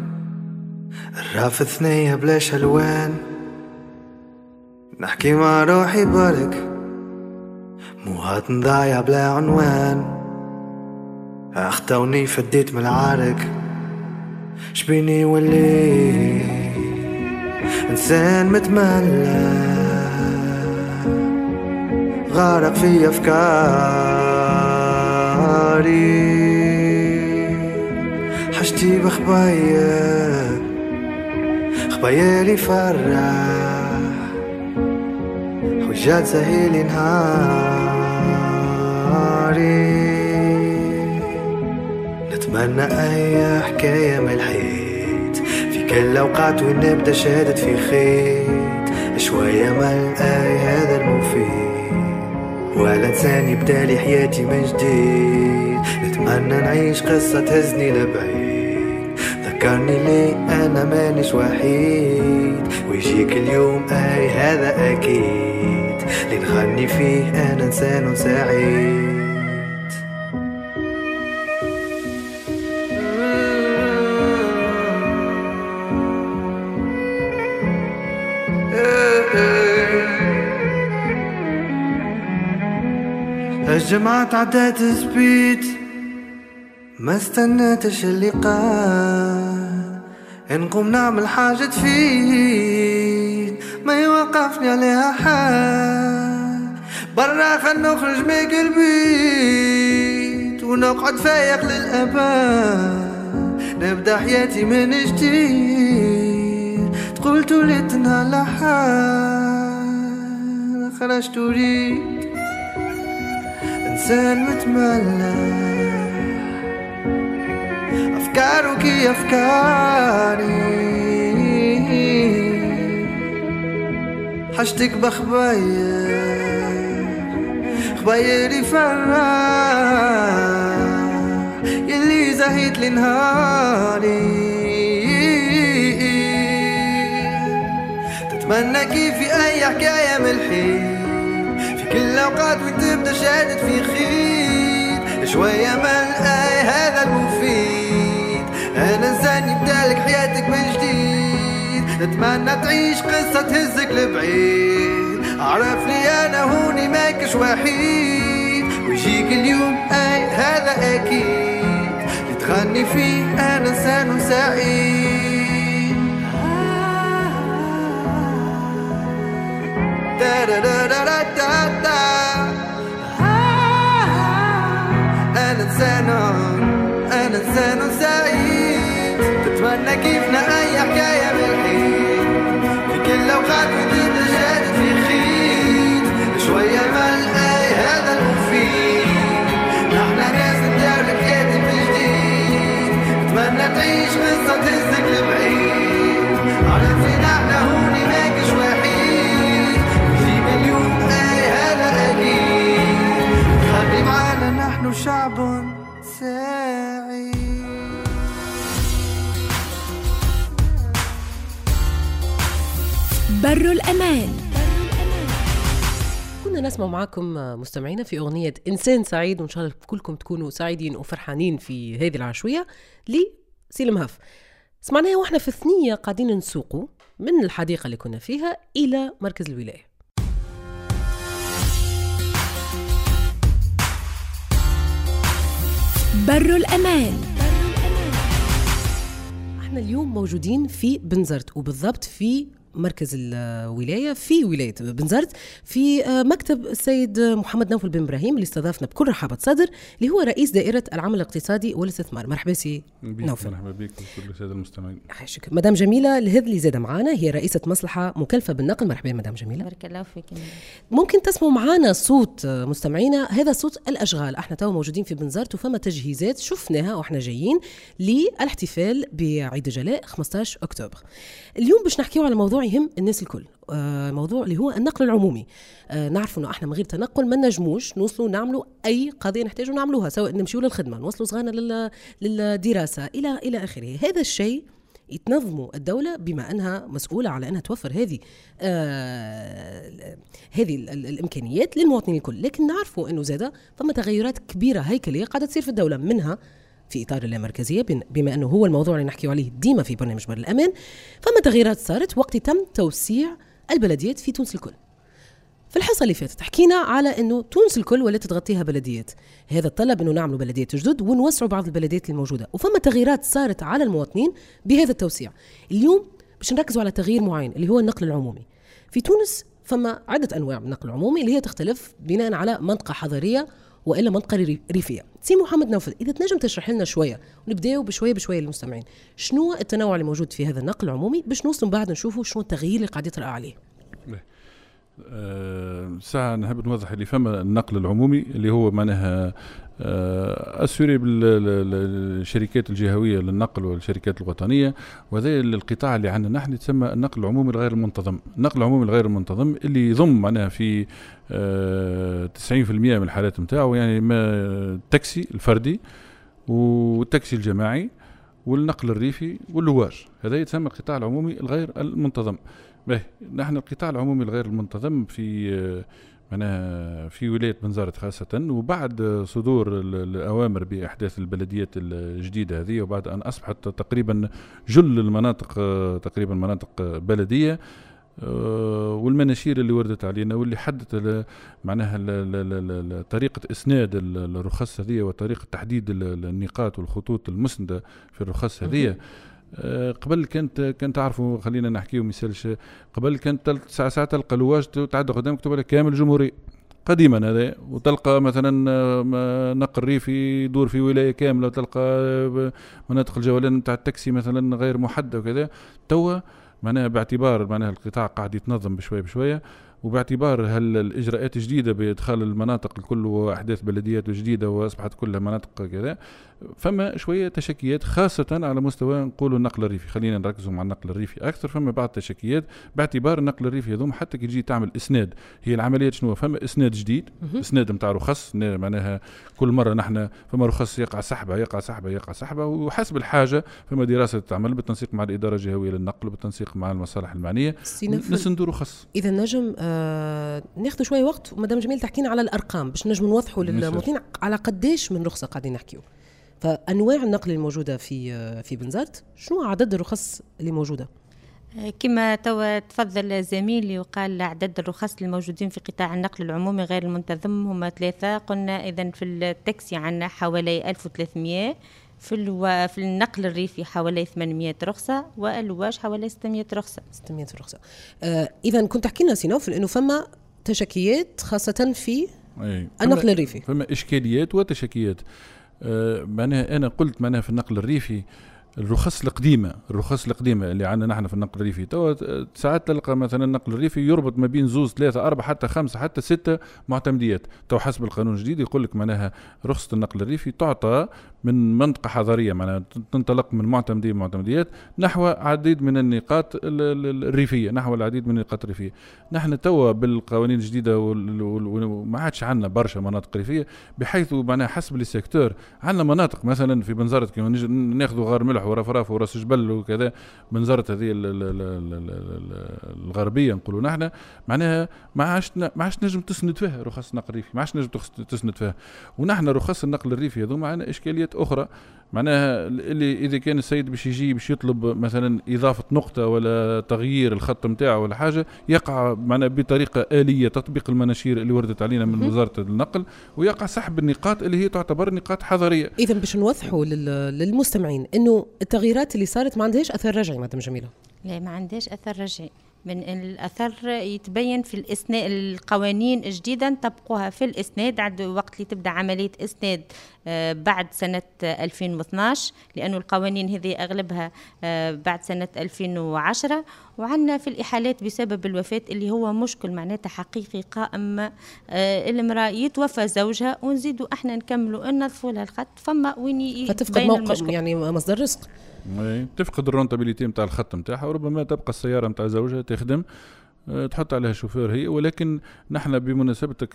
الراف ثنية بلاش الوان نحكي مع روحي برك موهات نضايع بلا عنوان. اخطوني فديت من العرك شبيني ولي إنسان متملى. غارق في أفكاري. حشتي بخبايا. خبايالي فرح حجات سهيل نهاري نتمنى أي حكاية من الحيط كل الاوقات وين نبدا شادد في خيط. شوية من اي هذا المفيد. ولا انسان يبدا لي حياتي من جديد. نتمنى نعيش قصة تهزني لبعيد. ذكرني لي أنا مانيش وحيد. ويجيك اليوم آي هذا أكيد. اللي نغني فيه أنا إنسان سعيد. الجمعة عدات سبيت ما اللي قال نقوم نعمل حاجة تفيد ما يوقفني عليها حال. برا خل نخرج من البيت ونقعد فايق للأبد. نبدأ حياتي من جديد. تقول توليت نهار حال خرجت وريد إنسان متملى. أفكارك أفكاري حشتك بخبايا خبايري فرح يلي زهيت لنهاري تتمنى كيف في أي حكاية من الحين. في كل الأوقات وانت تبدا شادد في خيط شوية من أي هذا المفيد. أنا إنسان يبدالك حياتك من جديد. نتمنى تعيش قصة تهزك لبعيد. عرفني أنا هوني ماكش وحيد. ويجيك اليوم أي هذا أكيد. اللي تغني فيه أنا إنسان سعيد. أنا إنسان أنا إنسان سعيد تتمنى كيفنا أي حكاية بالحيط في كل أوقات جديدة جات في خيط شوية أي هذا المفيد نحن ناس ندير لك كاتب جديد نتمنى تعيش قصة تهزك لبعيد على فينا إحنا هوني نحن شعب سعيد بر الأمان. كنا نسمع معكم مستمعينا في أغنية إنسان سعيد وإن شاء الله كلكم تكونوا سعيدين وفرحانين في هذه العشوية لسيلم هاف. سمعناها وإحنا في الثنية قاعدين نسوقوا من الحديقة اللي كنا فيها إلى مركز الولاية. بر الأمان. إحنا اليوم موجودين في بنزرت وبالضبط في مركز الولاية في ولاية بنزرت في آه، مكتب السيد محمد نوفل بن إبراهيم اللي استضافنا بكل رحابة صدر اللي هو رئيس دائرة العمل الاقتصادي والاستثمار مرحبا سي نوفل. مرحبا بك وكل السادة المستمعين. عايشك مدام جميلة الهذلي زادة معانا هي رئيسة مصلحة مكلفة بالنقل. مرحبا مدام جميلة. بارك الله فيك. ممكن تسمعوا معانا صوت آه، مستمعينا؟ هذا صوت الأشغال. إحنا تو موجودين في بنزرت وفما تجهيزات شفناها وإحنا جايين للاحتفال بعيد الجلاء 15 أكتوبر. اليوم باش نحكيو على موضوع يهم الناس الكل. آه، موضوع اللي هو النقل العمومي. آه، نعرف إنه إحنا من غير تنقل ما نجموش نوصلوا نعملوا أي قضية نحتاجوا نعملوها سواء نمشيو للخدمة نوصلوا صغارنا لل- للدراسة إلى إلى آخره. هذا الشيء يتنظموا الدولة بما أنها مسؤولة على أنها توفر هذه آه هذه ال- ال- الإمكانيات للمواطنين الكل. لكن نعرفوا أنه زادة فما تغيرات كبيرة هيكلية قاعدة تصير في الدولة منها في إطار اللامركزية بن- بما أنه هو الموضوع اللي نحكي عليه ديما في برنامج بر الأمان. فما تغييرات صارت وقت تم توسيع البلديات في تونس الكل. في الحصة اللي فاتت حكينا على إنه تونس الكل ولات تغطيها بلديات. هذا طلب إنه نعملوا بلديات جدد ونوسعوا بعض البلديات الموجودة. وفما تغييرات صارت على المواطنين بهذا التوسيع. اليوم باش نركزوا على تغيير معين اللي هو النقل العمومي. في تونس فما عدة أنواع من النقل العمومي اللي هي تختلف بناء على منطقة حضرية وإلا منطقة ري- ريفية. سي محمد نوفل إذا تنجم تشرح لنا شوية ونبداو بشوية بشوية للمستمعين. شنو التنوع اللي موجود في هذا النقل العمومي؟ باش نوصلوا بعد نشوفوا شنو التغيير اللي قاعد يطرأ عليه. أه ساعة نحب نوضح اللي فما النقل العمومي اللي هو معناها اسوري بالشركات الجهوية للنقل والشركات الوطنية وهذا القطاع اللي عندنا نحن يتسمى النقل العمومي الغير المنتظم، النقل العمومي الغير المنتظم اللي يضم معناها في أه 90% من الحالات نتاعو يعني ما التاكسي الفردي والتاكسي الجماعي والنقل الريفي واللواج. هذا يتسمى القطاع العمومي الغير المنتظم. باهي نحن القطاع العمومي الغير المنتظم في آه، معناها في ولاية بنزرت خاصة وبعد صدور ال- الأوامر بأحداث البلديات الجديدة هذه وبعد أن أصبحت تقريبا جل المناطق تقريبا مناطق بلدية آه، والمناشير اللي وردت علينا واللي حدت معناها إسناد ال- الرخص هذه وطريقة تحديد ال- النقاط والخطوط المسندة في الرخص هذه. قبل كانت كانت تعرفوا خلينا نحكيو مثال ش- قبل كانت ساعة ساعة تلقى لواج تعدى قدامك لك كامل جمهوري. قديما هذا وتلقى مثلا آه، نقل ريفي يدور في ولاية كاملة وتلقى آه، مناطق الجولان نتاع التاكسي مثلا غير محدده وكذا. توا معناها باعتبار معناها القطاع قاعد يتنظم بشوية بشوية وباعتبار هالإجراءات جديدة بادخال المناطق الكل وإحداث بلديات جديدة وأصبحت كلها مناطق كذا فما شوية تشكيات خاصة على مستوى نقولوا النقل الريفي. خلينا نركزوا مع النقل الريفي أكثر. فما بعض التشكيات باعتبار النقل الريفي هذوم حتى كي تجي تعمل إسناد. هي العملية شنو؟ فما إسناد جديد إسناد نتاع رخص معناها كل مرة نحن فما رخص يقع سحبة يقع سحبة يقع سحبة. وحسب الحاجة فما دراسة تعمل بالتنسيق مع الإدارة الجهوية للنقل بالتنسيق مع المصالح المعنية. نسندوا رخص. إذا نجم آه ناخذ شوية وقت. ومدام جميل تحكينا على الأرقام باش نجم نوضحوا. للمواطنين على قداش من رخصة قاعدين نحكيو. فأنواع النقل الموجودة في في بنزرت شنو عدد الرخص اللي موجودة؟ كما توا تفضل زميلي وقال عدد الرخص الموجودين في قطاع النقل العمومي غير المنتظم هم ثلاثة. قلنا إذا في التاكسي عندنا حوالي 1300 في ألو... في النقل الريفي حوالي 800 رخصة واللواج حوالي 600 رخصة. 600 رخصة. آه اذا كنت تحكي لنا سي نوفل إنه فما تشكيات خاصة في أي. النقل فما- الريفي. فما إشكاليات وتشكيات. آه، معناها أنا قلت معناها في النقل الريفي الرخص القديمة الرخص القديمة اللي عندنا نحن في النقل الريفي. توا ساعات تلقى مثلا النقل الريفي يربط ما بين زوز ثلاثة أربعة حتى خمسة حتى ستة معتمديات. تو حسب القانون الجديد يقول لك معناها رخصة النقل الريفي تعطى من منطقة حضريه معناها تنطلق من معتمدية معتمديات نحو عديد من النقاط ال- ال- الريفية نحو العديد من النقاط الريفية. نحن توا بالقوانين الجديدة وما عادش عندنا برشا مناطق ريفية بحيث معناها حسب ال secteur عندنا مناطق مثلا في بنزرت نجي ناخذوا غار ملح ورفراف وراس جبل وكذا بنزرت هذه ال- ال- ال- ال- ال- الغربية نقولوا نحن. معناها ما عادش ما عادش نجم تسند فيها رخص النقل الريفي ما عادش نجم تسند فيها. ونحن رخص النقل الريفي هذوما عندنا إشكاليات أخرى. معناها اللي إذا كان السيد باش يجي باش يطلب مثلا إضافة نقطة ولا تغيير الخط نتاعو ولا حاجة يقع معناها بطريقة آلية تطبيق المناشير اللي وردت علينا من. وزارة النقل ويقع سحب النقاط اللي هي تعتبر نقاط حضرية. اذا باش نوضحوا لل- للمستمعين إنه التغييرات اللي صارت ما عندهاش أثر رجعي مدام جميلة. لا ما عندهاش أثر رجعي. من الأثر يتبين في الاسناد القوانين الجديده نطبقوها في الإسناد عند وقت اللي تبدأ عملية إسناد آه، بعد سنة 2012 لأنه القوانين هذه أغلبها آه، بعد سنة 2010 وعندنا في الإحالات بسبب الوفاة اللي هو مشكل معناتها حقيقي قائم آه، المرأة يتوفى زوجها ونزيدوا إحنا نكملوا ننظفوا لها الخط فما وين فتفقد موقع المشكل. يعني مصدر رزق أي، تفقد ال rentabilité نتاع الخط نتاعها وربما تبقى السيارة نتاع زوجها تخدم آه، تحط عليها شوفير هي. ولكن نحن بمناسبتك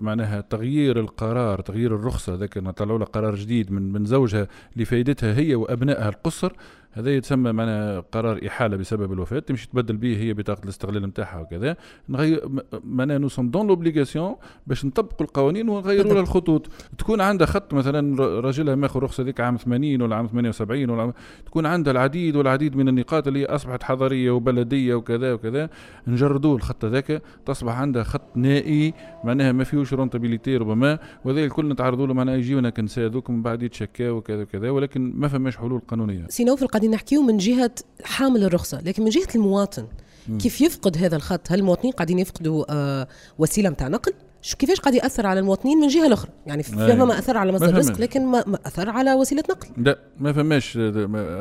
معناها تغيير القرار تغيير الرخصة ذاك نطلعوا قرار جديد من من زوجها لفائدتها هي وأبنائها القصر. هذا يتسمى معناها قرار إحالة بسبب الوفاة تمشي تبدل به هي بطاقة الاستغلال نتاعها وكذا. نغير معناها nous sommes dans l'obligation باش نطبقوا القوانين ونغيروا لها الخطوط. تكون عندها خط مثلا راجلها ماخذ رخصة ذيك عام 80 ولا عام 78 ولا عام تكون عندها العديد والعديد من النقاط اللي أصبحت حضريه وبلدية وكذا وكذا. نجردوه الخط هذاك تصبح عندها خط نائي معناها ما فيهوش rentabilité ربما. وهذا الكل نتعرضوا له معناها يجيونا كنساء ذوك من بعد يتشكاو وكذا وكذا ولكن ما فماش حلول قانونية. سي نوفل قاعدين نحكيو من جهة حامل الرخصة لكن من جهة المواطن. كيف يفقد هذا الخط؟ هل المواطنين قاعدين يفقدوا آه وسيلة متاع نقل؟ شو كيفاش قاعد يأثر على المواطنين من الجهة الأخرى؟ يعني. فما ما أثر على مصدر رزق. لكن ما, ما أثر على وسيلة نقل. لا ما فماش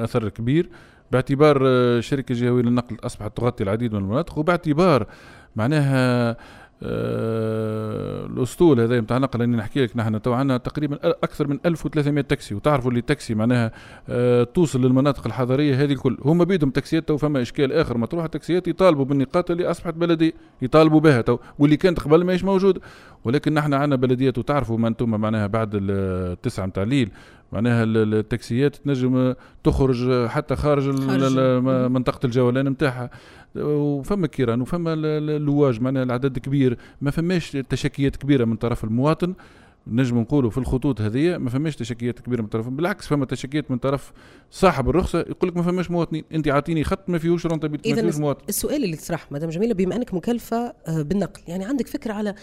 أثر كبير. باعتبار آه، الشركة الجهويه للنقل أصبحت تغطي العديد من المناطق وباعتبار معناها آه، الأسطول هذا نتاع نقل أني نحكي لك نحن. تو عندنا تقريبا أكثر من 1300 تاكسي وتعرفوا اللي تاكسي معناها آه، توصل للمناطق الحضرية هذه الكل. هما بيدهم تاكسيات تو فما إشكال آخر. مطروح التاكسيات يطالبوا بالنقاط اللي أصبحت بلديه يطالبوا بها تو. واللي كانت قبل ماهيش موجوده ولكن نحن عندنا بلديات وتعرفوا ما أنتم معناها بعد التسعه نتاع الليل معناها ال- ال- التاكسيات تنجم تخرج حتى خارج منطقة الجولان نتاعها وفما كيران وفما ال- ال- اللواج معناها العدد كبير. ما فماش تشكيات كبيرة من طرف المواطن. نجم نقولوا في الخطوط هذه ما فماش تشكيات كبيرة من طرف بالعكس فما تشكيات من طرف صاحب الرخصة يقول لك ما فماش مواطنين. أنت عاطيني خط ما فيهوش rentabilité ما فيهوش مواطن. السؤال اللي طرح مدام جميلة بما أنك مكلفة آه، بالنقل. يعني عندك فكرة على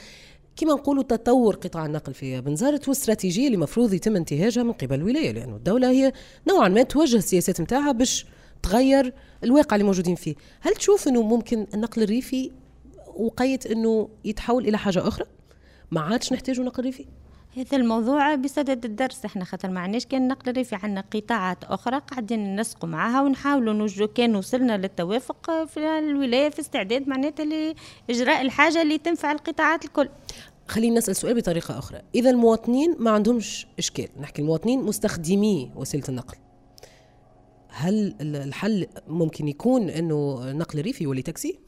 كما نقولوا تطور قطاع النقل في بنزرت والاستراتيجيه اللي المفروض يتم انتهاجها من قبل الولاية لأنه الدولة هي نوعا ما توجه السياسات نتاعها باش تغير الواقع اللي موجودين فيه. هل تشوف إنه ممكن النقل الريفي وقيت إنه يتحول إلى حاجة أخرى؟ ما عادش نحتاجوا نقل ريفي؟ هذا الموضوع بصدد الدرس. إحنا خاطر ما عندناش كان نقل ريفي عندنا قطاعات أخرى قاعدين ننسقوا معاها ونحاولوا نوجدوا كان وصلنا للتوافق في الولاية في استعداد معناتها لإجراء الحاجة اللي تنفع القطاعات الكل. خلينا نسأل سؤال بطريقة أخرى. إذا المواطنين ما عندهمش إشكال. نحكي المواطنين مستخدمي وسيلة النقل. هل ال- الحل ممكن يكون إنه نقل ريفي يولي تاكسي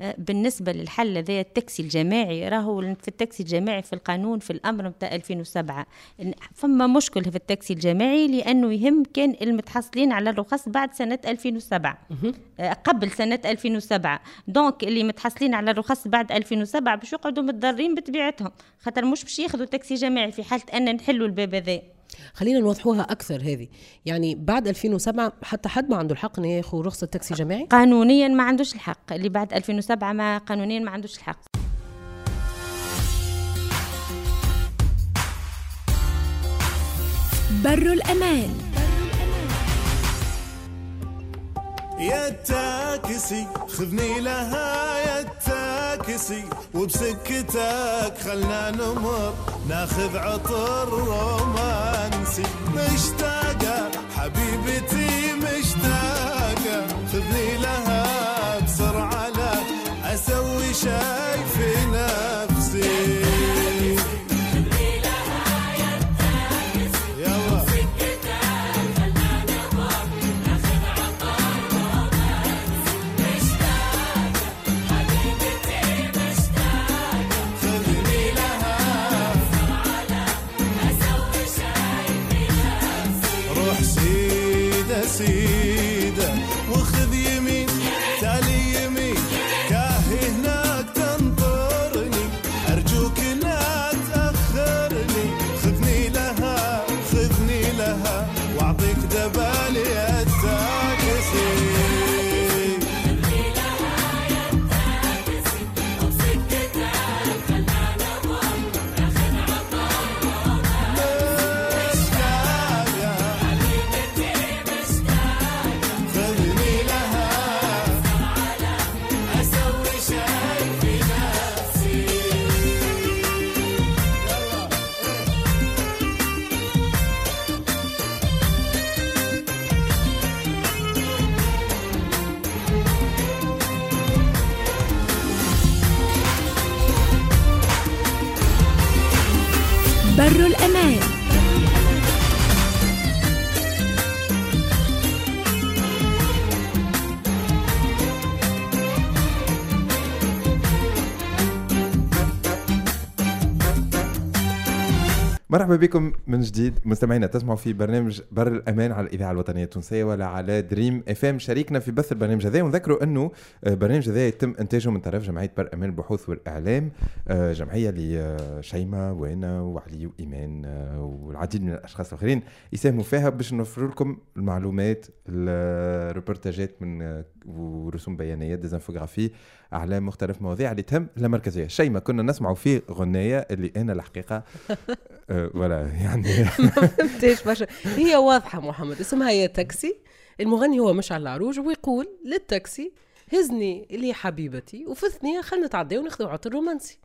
آه، بالنسبة للحل هذا التاكسي الجماعي راهو في التاكسي الجماعي في القانون في الأمر متاع 2007 إن فما مشكل في التاكسي الجماعي لأنه يهم كان المتحصلين على الرخص بعد سنة 2007 آه، قبل سنة 2007 donc اللي متحصلين على الرخص بعد 2007 باش يقعدوا متضررين بطبيعتهم. خاطر مش باش ياخذوا تاكسي جماعي في حالة أن نحلوا الباب هذا. خلينا نوضحوها أكثر هذه. يعني بعد 2007 حتى حد ما عنده الحق انه ياخذ رخصة تاكسي جماعي؟ قانونيا ما عندوش الحق. اللي بعد 2007 ما قانونيا ما عندوش الحق. بر الأمان. يا تاكسي خذني لها يا تاكسي تاكسي وبسكتك خلنا نمر. ناخذ عطر رومانسي مشتاقة حبيبتي. مرحبا بكم من جديد. مستمعينا تسمعوا في برنامج بر الأمان على الإذاعة الوطنية التونسية ولا على دريم إف إم. شاركنا في بث البرنامج هذا ونذكروا أنه آه، برنامج هذا يتم إنتاجه من طرف جمعية بر الأمان للبحوث والإعلام آه، جمعية لشيماء وأنا وعلي وإيمان آه، والعديد من الأشخاص الآخرين. يساهموا فيها باش نوفر لكم المعلومات الروبورتاجات من آه، ورسوم بيانيه des infographies على مختلف مواضيع اللي تهم اللامركزية شيماء كنا نسمعوا فيه غنية اللي أنا الحقيقة آه، ولا يعني ما فهمتش برشا. هي واضحة محمد اسمها يا تاكسي. المغني هو مشعل العروج ويقول للتاكسي هزني اللي حبيبتي وفي الثنيه خلينا نتعداو وناخذوا عطر رومانسي.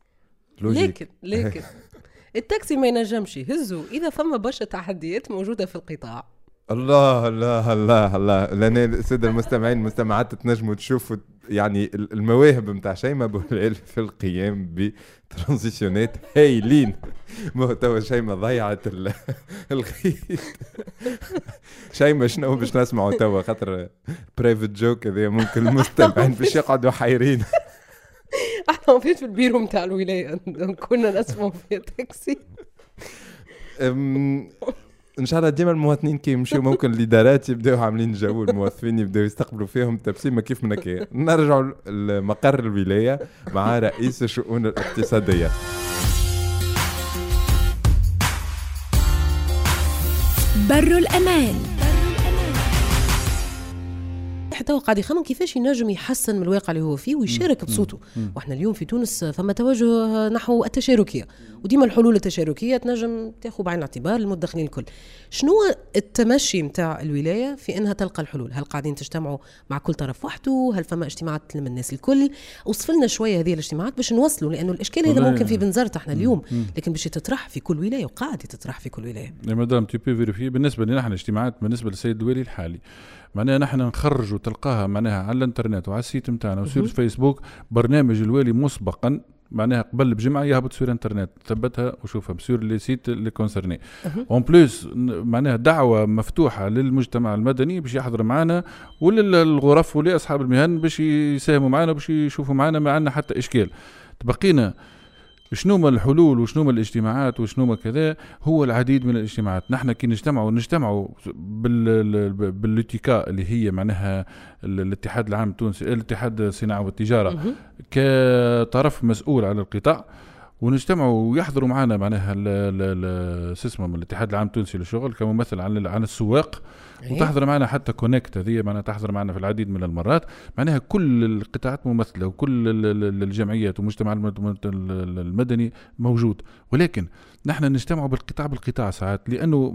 لكن لكن التاكسي ما ينجمش يهزوا إذا فما برشا تحديات موجودة في القطاع. الله الله الله الله. لأن الساده المستمعين المستمعات تنجموا تشوفوا يعني المواهب نتاع شيماء بوالعيل في القيام بترانزيشنات هايلين. ما هو توا شيماء ضيعت ال- الخيط. شيماء شنو باش نسمعوا توا؟ خاطر برافو جوك هذا ممكن المستمعين باش يقعدوا حيرين أحنا وفيت في البيرو نتاع الولاية. كنا نسمعوا في تاكسي. إن شاء الله ديما المواطنين كي يمشيو ممكن الإدارات يبداو عاملين جو الموظفين يبداو يستقبلوا فيهم تبسيمه كيف من هكا نرجعوا لمقر الولاية مع رئيس الشؤون الاقتصادية. بر الأمان. حتى هو قاعد يخمم كيفاش ينجم يحسن من الواقع اللي هو فيه ويشارك بصوته. وإحنا اليوم في تونس ثم توجه نحو التشاركية. وديما الحلول التشاركية تنجم تاخذ بعين الاعتبار المدخنين الكل. شنو التمشي متاع الولاية في إنها تلقى الحلول؟ هل قاعدين تجتمعوا مع كل طرف وحده؟ هل فما اجتماعات تلم الناس الكل؟ اوصف لنا شوية هذه الاجتماعات باش نوصلوا لأنه الإشكال هذا ممكن في بنزرت إحنا اليوم لكن باش تطرح في كل ولاية وقاعد تطرح في كل ولاية. مدام تي بي فيريفي بالنسبة لنا إحنا اجتماعات بالنسبة للسيد الوالي الحالي. معناها نحن نخرج وتلقاها معناها على الانترنت وعلى ال site نتاعنا و sur الفيسبوك برنامج الوالي مسبقا معناها قبل بجمعة يهبط sur internet ثبتها وشوفها ب sur les sites اللي concernés en plus معناها دعوة مفتوحة للمجتمع المدني باش يحضر معنا وللغرف ولأصحاب المهن باش يساهموا معنا باش يشوفوا معنا ما عندنا حتى إشكال. تبقينا شنو ما الحلول وشنو ما الاجتماعات وشنو ما كذا هو العديد من الاجتماعات. نحن كي نجتمعوا نجتمعوا بال بالاتيكا اللي هي معناها ال- الاتحاد العام التونسي الاتحاد الصناعه والتجارة. كطرف مسؤول على القطاع ونجتمعوا ويحضروا معنا معناها شو اسمه الاتحاد العام التونسي للشغل كممثل عن عن السواق. وتحضر معنا حتى كونكت هذه معناها تحضر معنا في العديد من المرات. معناها كل القطاعات ممثلة وكل ال- ال- الجمعيات والمجتمع الم- ال- المدني موجود. ولكن نحن نجتمع بالقطاع بالقطاع ساعات لأنه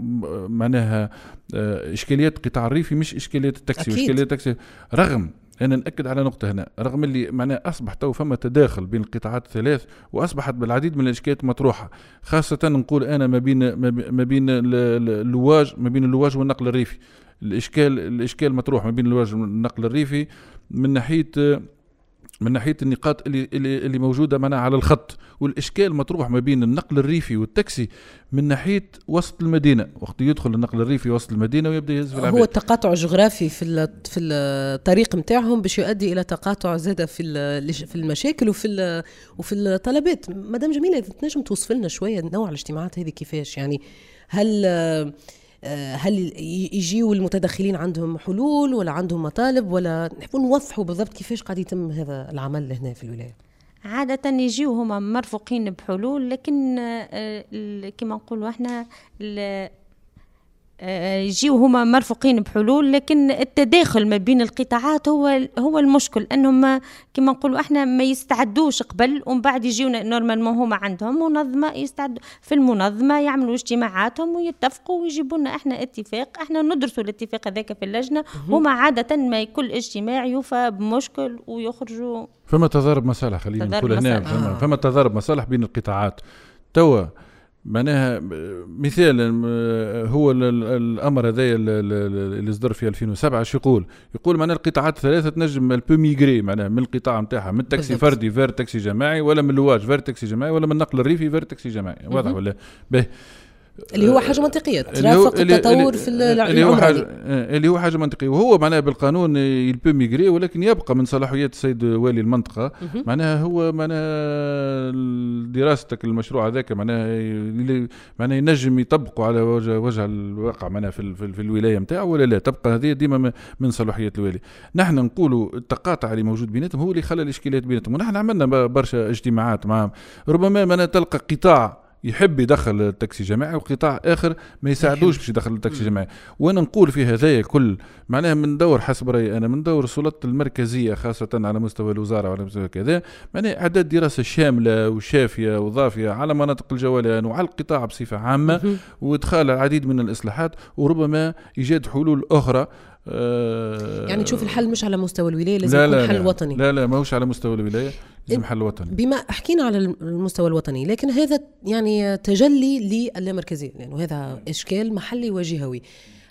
معناها آه، إشكاليات القطاع الريفي مش إشكاليات التاكسي. أكيد. وإشكاليات التاكسي رغم أنا نأكد على نقطة هنا. رغم اللي معناها أصبح تو فما تداخل بين القطاعات الثلاث وأصبحت بالعديد من الاشكالات مطروحة. خاصة نقول أنا ما بين ما بي- ما بين ال- ال- اللواج ما بين اللواج والنقل الريفي. الاشكال الإشكال مطروح ما بين اللواج والنقل الريفي من ناحية من ناحية النقاط اللي اللي, اللي موجودة معنا على الخط والإشكال مطروح ما بين النقل الريفي والتاكسي من ناحية وسط المدينة. وقت يدخل النقل الريفي وسط المدينة ويبدأ يهز في العباد. هو التقاطع الجغرافي في في الطريق نتاعهم باش يؤدي إلى تقاطع زاده في في المشاكل وفي وفي الطلبات. مدام جميلة تنجم توصف لنا شوية نوع الاجتماعات هذه كيفاش؟ يعني هل هل ي- يجيوا المتدخلين عندهم حلول ولا عندهم مطالب ولا نحبوا نوضحوا بالضبط كيفاش قاعد يتم هذا العمل هنا في الولاية؟ عادة يجيو هما مرفوقين بحلول لكن آه، كما نقولوا إحنا آه، يجيو هما مرفوقين بحلول لكن التداخل ما بين القطاعات هو هو المشكل انهم ما- كما نقولوا إحنا ما يستعدوش قبل ومن بعد يجيونا نورمالمون هما عندهم منظمة يستعدوا في المنظمة يعملوا اجتماعاتهم ويتفقوا ويجيبوا لنا إحنا اتفاق إحنا ندرسوا الاتفاق هذاك في اللجنة هما عادة ما كل اجتماع يوفى بمشكل ويخرجوا فما تضارب مصالح خلينا نقول هنا. فما, آه. فما تضارب مصالح بين القطاعات توا معناها مثال آه، هو ال- ال- الأمر هذايا ال- ال- اللي صدر في 2007 شو يقول؟ يقول معناها القطاعات الثلاثة تنجم البو ميغري معناها من القطاع نتاعها من التاكسي بالضبط. فردي فير تاكسي جماعي ولا من اللواج فير تاكسي جماعي ولا من النقل الريفي فير تاكسي جماعي واضح ولا؟ باهي اللي هو حاجة منطقية ترافق التطور في اللي هو العمر حاجة. آه، اللي هو حاجة منطقية. وهو معناها بالقانون يلبو ميغري ولكن يبقى من صلاحيات السيد والي المنطقة. معناها هو معناها دراستك المشروع هذاك معناها معناها ينجم يطبقوا على وجه وجه الواقع معناها في, في, في الولاية نتاعو ولا لا. تبقى هذه ديما من صلاحيات الوالي. نحن نقولوا التقاطع اللي موجود بيناتهم هو اللي خلى الاشكاليات بيناتهم. ونحن عملنا برشا اجتماعات معهم ربما معناها تلقى قطاع يحب يدخل التاكسي جماعي وقطاع آخر ما يساعدوش باش يدخل التاكسي جماعي. وأنا نقول في هذايا كل معناها من دور حسب رأيي أنا من دور السلطات المركزية خاصة على مستوى الوزارة وعلى مستوى كذا معناها أعداد دراسة شاملة وشافية وضافية على مناطق الجولان وعلى القطاع بصفة عامة وإدخال العديد من الإصلاحات وربما إيجاد حلول أخرى آه، يعني تشوف الحل مش على مستوى الولاية لازم لا يكون لا حل لا. وطني. لا لا ماهوش على مستوى الولاية لازم حل وطني. بما حكينا على المستوى الوطني لكن هذا يعني تجلي للامركزيه لأنه هذا إشكال محلي وجهوي.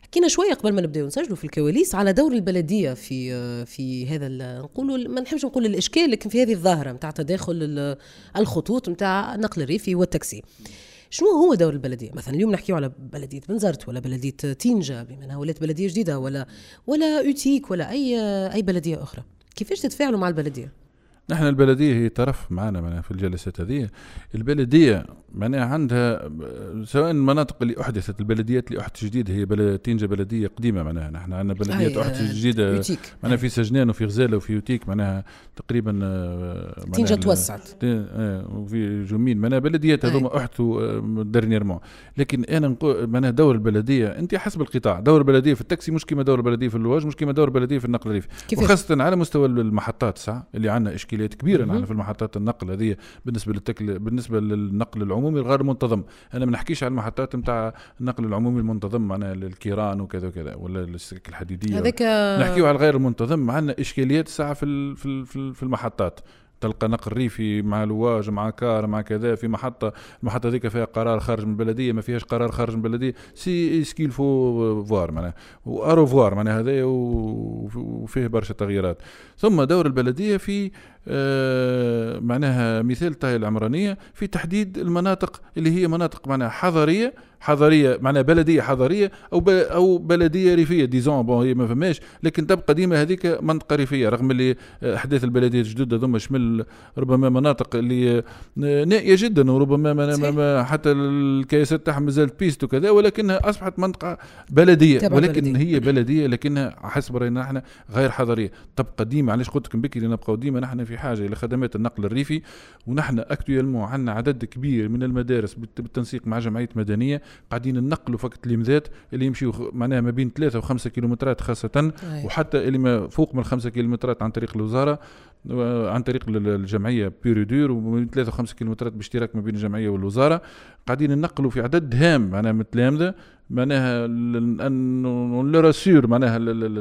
حكينا شوية قبل ما نبداو نسجلوا في الكواليس على دور البلدية في في هذا نقولوا ما نحبش نقول الإشكال لكن في هذه الظاهرة نتاع تداخل ال- الخطوط نتاع النقل الريفي والتاكسي. شنو هو دور البلدية؟ مثلا اليوم نحكيو على بلدية بنزرت ولا بلدية تينجا بما انها ولات بلدية جديدة ولا ولا أوتيك ولا أي أي بلدية أخرى. كيفاش تتفاعلوا مع البلدية؟ نحن البلدية هي طرف معنا معناها في الجلسات هذه. البلدية معناها عندها سواء المناطق اللي أحدثت البلديات اللي أحدثت جديد هي بلد تينجة بلدية قديمة معناها. نحن عندنا بلديات أي، أحدثت آه، جديدة. معناها في سجنان وفي غزالة وفي أوتيك معناها تقريبا آه، معناها تينجة ال- توسعت. آه، وفي جومين معناها بلديات. هذوما أحدثوا dernièrement لكن أنا نقول معناها دور البلدية أنت حسب القطاع. دور البلدية في التاكسي مش كما دور البلدية في اللواج مش كما دور البلدية في النقل الريفي وخاصة على مستوى المحطات ساعة اللي عندنا إشكاليات كبيرة مهم. نحن في المحطات النقل هذه بالنسبة للنقل بالنسبة للنقل العمومي الغير منتظم. أنا ما نحكيش على المحطات نتاع النقل العمومي المنتظم معناها الكيران وكذا وكذا ولا السكك الحديدية. هذاك نحكيو على الغير المنتظم عندنا إشكاليات ساعة في ال- في ال- في ال- في المحطات. تلقى نقل ريفي مع لواج مع كار مع كذا في محطة المحطة هذيك فيها قرار خارج من البلدية ما فيهاش قرار خارج من البلدية. سي سكيل فو فوار معناها. وارو فوار معناها هذايا وفيه برشا تغييرات. ثم دور البلدية في آه، معناها مثال طاي العمرانية في تحديد المناطق اللي هي مناطق معناها حضرية حضريه معناها بلدية حضريه أو أو بلدية ريفية ديزون بون هي ما فماش لكن تبقى ديما هذيك منطقة ريفية رغم اللي آه، أحداث البلدية الجدد هذوما شمل ربما مناطق اللي آه، نائية جدا وربما ما. ما حتى الكياسات تاعها مازالت piste وكذا ولكنها أصبحت منطقة بلدية ولكن بلدية. هي بلدية لكنها حسب رأينا إحنا غير حضريه تبقى ديما علاش قلت لكم بكري نبقاو ديما نحن في حاجة إلى خدمات النقل الريفي ونحن actuellement عندنا عدد كبير من المدارس بالت- بالتنسيق مع جمعية مدنية قاعدين ننقلوا فقط التلميذات اللي يمشيوا خ- معناها ما بين ثلاثة وخمسة كيلومترات خاصة أي. وحتى اللي ما فوق من خمسة كيلومترات عن طريق الوزارة عن طريق ال- الجمعية بيرودور ومن 3 5 كيلومترات باشتراك ما بين الجمعية والوزارة. قاعدين ننقلوا في عدد هام معناها من التلامذه معناها راسور معناها ال- ال- ال-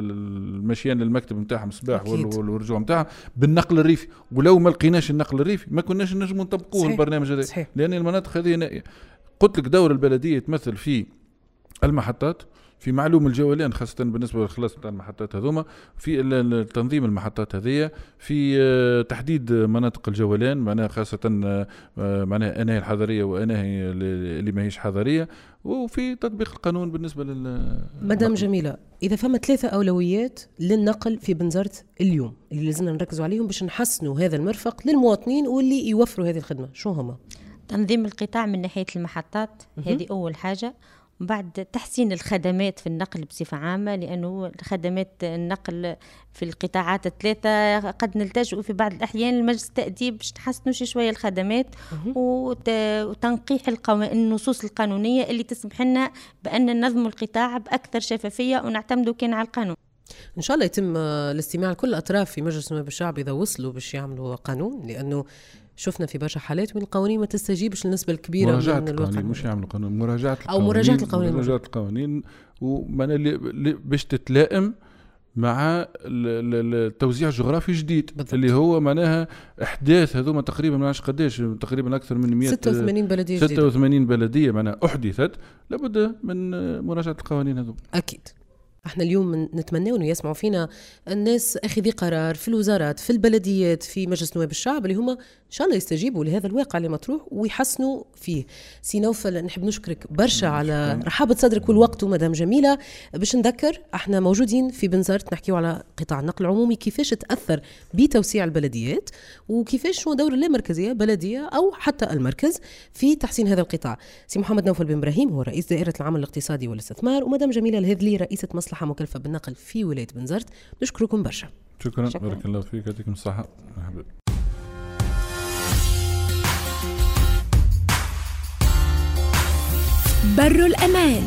المشيان للمكتب نتاعهم الصباح والرجوع نتاعهم بالنقل الريفي. ولو ما لقيناش النقل الريفي ما كناش نجموا نطبقوه. البرنامج هذا. لأن المناطق هذه نائيه قلت لك دور البلدية يتمثل في المحطات في معلوم الجولان خاصة بالنسبة للخلاص نتاع المحطات هذوما في تنظيم المحطات هذية في آه، تحديد مناطق الجولان معناها خاصة آه، آه، معناها أناهي الحضرية وأناهي اللي اللي ماهيش حضرية وفي تطبيق القانون بالنسبة لل مدام جميلة إذا فما ثلاثة أولويات للنقل في بنزرت اليوم اللي لازمنا نركزوا عليهم باش نحسنوا هذا المرفق للمواطنين واللي يوفروا هذه الخدمة شو هما؟ تنظيم القطاع من ناحية المحطات. هذه أول حاجة. بعد تحسين الخدمات في النقل بصفة عامة لأنه خدمات النقل في القطاعات الثلاثة قد نلتجئ في بعض الأحيان لمجلس التأديب باش نحسنوا شي شوية الخدمات وت- وتنقيح القوا... النصوص القانونية اللي تسمح لنا بأن ننظموا القطاع بأكثر شفافية ونعتمدوا كان على القانون. إن شاء الله يتم آه، الاستماع لكل الأطراف في مجلس النواب الشعب إذا وصلوا باش يعملوا قانون لأنه شفنا في برشا حالات من القوانين ما تستجيبش للنسبة الكبيرة مراجعة من القوانين الواقع مش يعملوا قانون مراجعة أو مراجعة القوانين. مراجعة القوانين ومعناها باش تتلائم مع ال- ال- التوزيع الجغرافي جديد بالضبط. اللي هو معناها أحداث هذوما تقريبا ما نعرفش قداش تقريبا أكثر من 100 86 بلدية جديدة 86 بلدية معناها أحدثت لابد من مراجعة القوانين هذو أكيد إحنا اليوم من- نتمنى انه يسمعوا فينا الناس اخذي قرار في الوزارات في البلديات في مجلس نواب الشعب اللي هما إن شاء الله يستجيبوا لهذا الواقع اللي مطروح ويحسنوا فيه. سي نوفل نحب نشكرك برشا على رحابة صدرك والوقت ومدام جميلة. باش نذكر إحنا موجودين في بنزرت نحكيو على قطاع النقل العمومي كيفاش تأثر بتوسيع البلديات وكيفاش هو دور اللامركزية بلدية أو حتى المركز في تحسين هذا القطاع. سي محمد نوفل بن إبراهيم هو رئيس دائرة العمل الاقتصادي والاستثمار ومدام جميلة الهذلي رئيسة مصلحة مكلفة بالنقل في ولاية بنزرت. نشكركم برشا. شكرا, شكراً. بارك الله فيك يعطيكم الصحة. بر الأمان.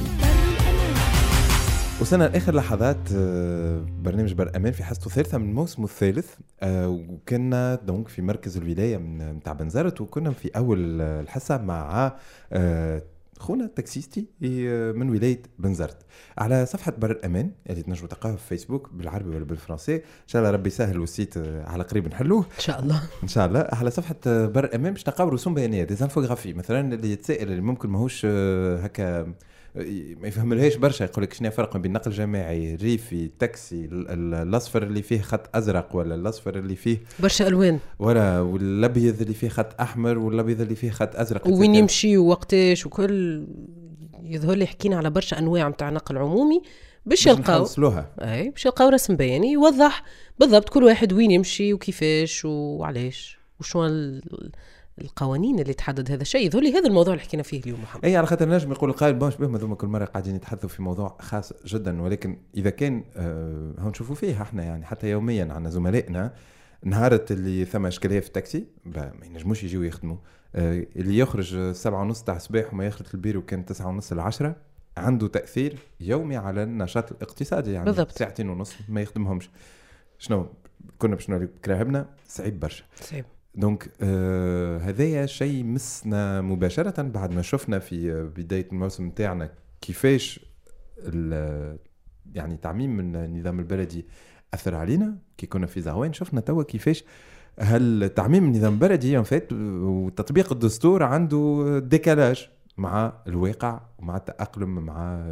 وصلنا لآخر لحظات آه، برنامج بر أمان في حصته الثالثة من الموسم الثالث. آه، وكنا donc في مركز الولاية من نتاع بنزرت وكنا في أول آه، الحصة مع خونا ال taxiste آه، من ولاية بنزرت. على صفحة بر الأمان اللي تنجموا تلقاوها في فيسبوك بالعربي ولا بالفرنسي. إن شاء الله ربي يسهل وال site على قريب نحلوه. إن شاء الله. إن شاء الله. على صفحة بر أمان باش نلقاو رسوم بيانية. des infographies مثلا اللي يتسائل اللي ممكن ماهوش آه، هكا ما يفهملهاش برشا. يقول لك شنو الفرق بين نقل جماعي ريفي تاكسي ال- ال- الأصفر اللي فيه خط أزرق ولا الأصفر اللي فيه برشا ألوان. ولا والأبيض اللي فيه خط أحمر والأبيض اللي فيه خط أزرق. وين. يمشي ووقتاش وكل يظهر لي حكينا على برشا أنواع نتاع نقل عمومي باش يلقاو. أي باش يلقاو رسم بياني يوضح بالضبط كل واحد وين يمشي وكيفاش وعلاش. وشنو ال- القوانين اللي تحدد هذا الشيء يظهر لي هذا الموضوع اللي حكينا فيه اليوم محمد اي على خاطر نجم يقول القائل باش بهم هذوما كل مره قاعدين يتحدثوا في موضوع خاص جدا ولكن اذا كان آه هو نشوفوا فيه إحنا يعني حتى يوميا عندنا زملائنا نهارة اللي ثم اشكاليه في التاكسي ما ينجموش يجيو يخدموا آه اللي يخرج سبعة ونص تاع الصباح وما يخرج البيرو كان تسعة ونص العشرة عنده تاثير يومي على النشاط الاقتصادي يعني بالضبط. ساعتين ونص ما يخدمهمش شنو كنا باش نوريك كراهبنا صعيب برشا صعيب donc آه هذايا شيء مسنا مباشرة بعد ما شفنا في آه، بداية الموسم تاعنا كيفاش يعني تعميم النظام البلدي أثر علينا كي كنا في زعوان شفنا توا كيفاش هل تعميم النظام البلدي ان فات وتطبيق الدستور عنده ديكالاج مع الواقع ومع التأقلم مع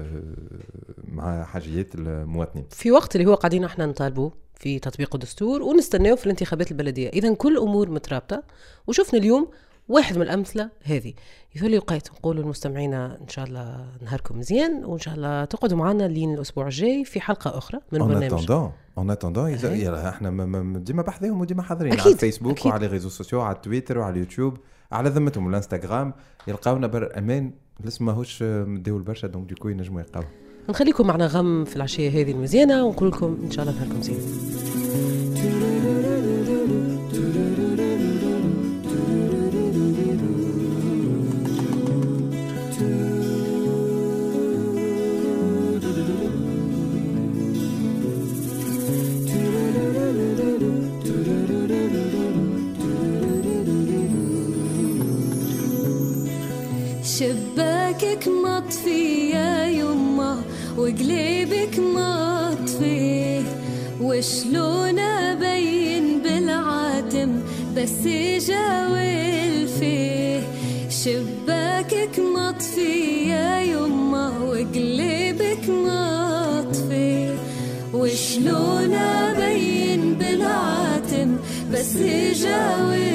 مع حاجيات المواطنين. في وقت اللي هو قاعدين إحنا نطالبوا في تطبيق الدستور ونستناو في الانتخابات البلدية. إذا كل أمور مترابطة. وشفنا اليوم واحد من الأمثلة هذه. يقول لي وقيت نقولوا لمستمعينا إن شاء الله نهاركم مزيان وإن شاء الله تقعدوا معنا لين الأسبوع الجاي في حلقة أخرى من برنامج. en attendant. إحنا ديما بحذاهم وديما حاضرين على الفيسبوك أكيد. وعلى réseaux sociaux على تويتر وعلى اليوتيوب على ذمتهم. الانستغرام يلقاونا بر أمان الاسم ماهوش مداول برشا donc du coup ينجموا يلقاو نخليكم معنا غم في العشية هذه المزيانة ونقول لكم إن شاء الله نهاركم مزيان ضحكك مطفي يا يمه وقليبك مطفي وشلون أبين بالعاتم بس جاول فيه شباكك مطفي يا يمه وقليبك مطفي وشلون أبين بالعاتم بس جاول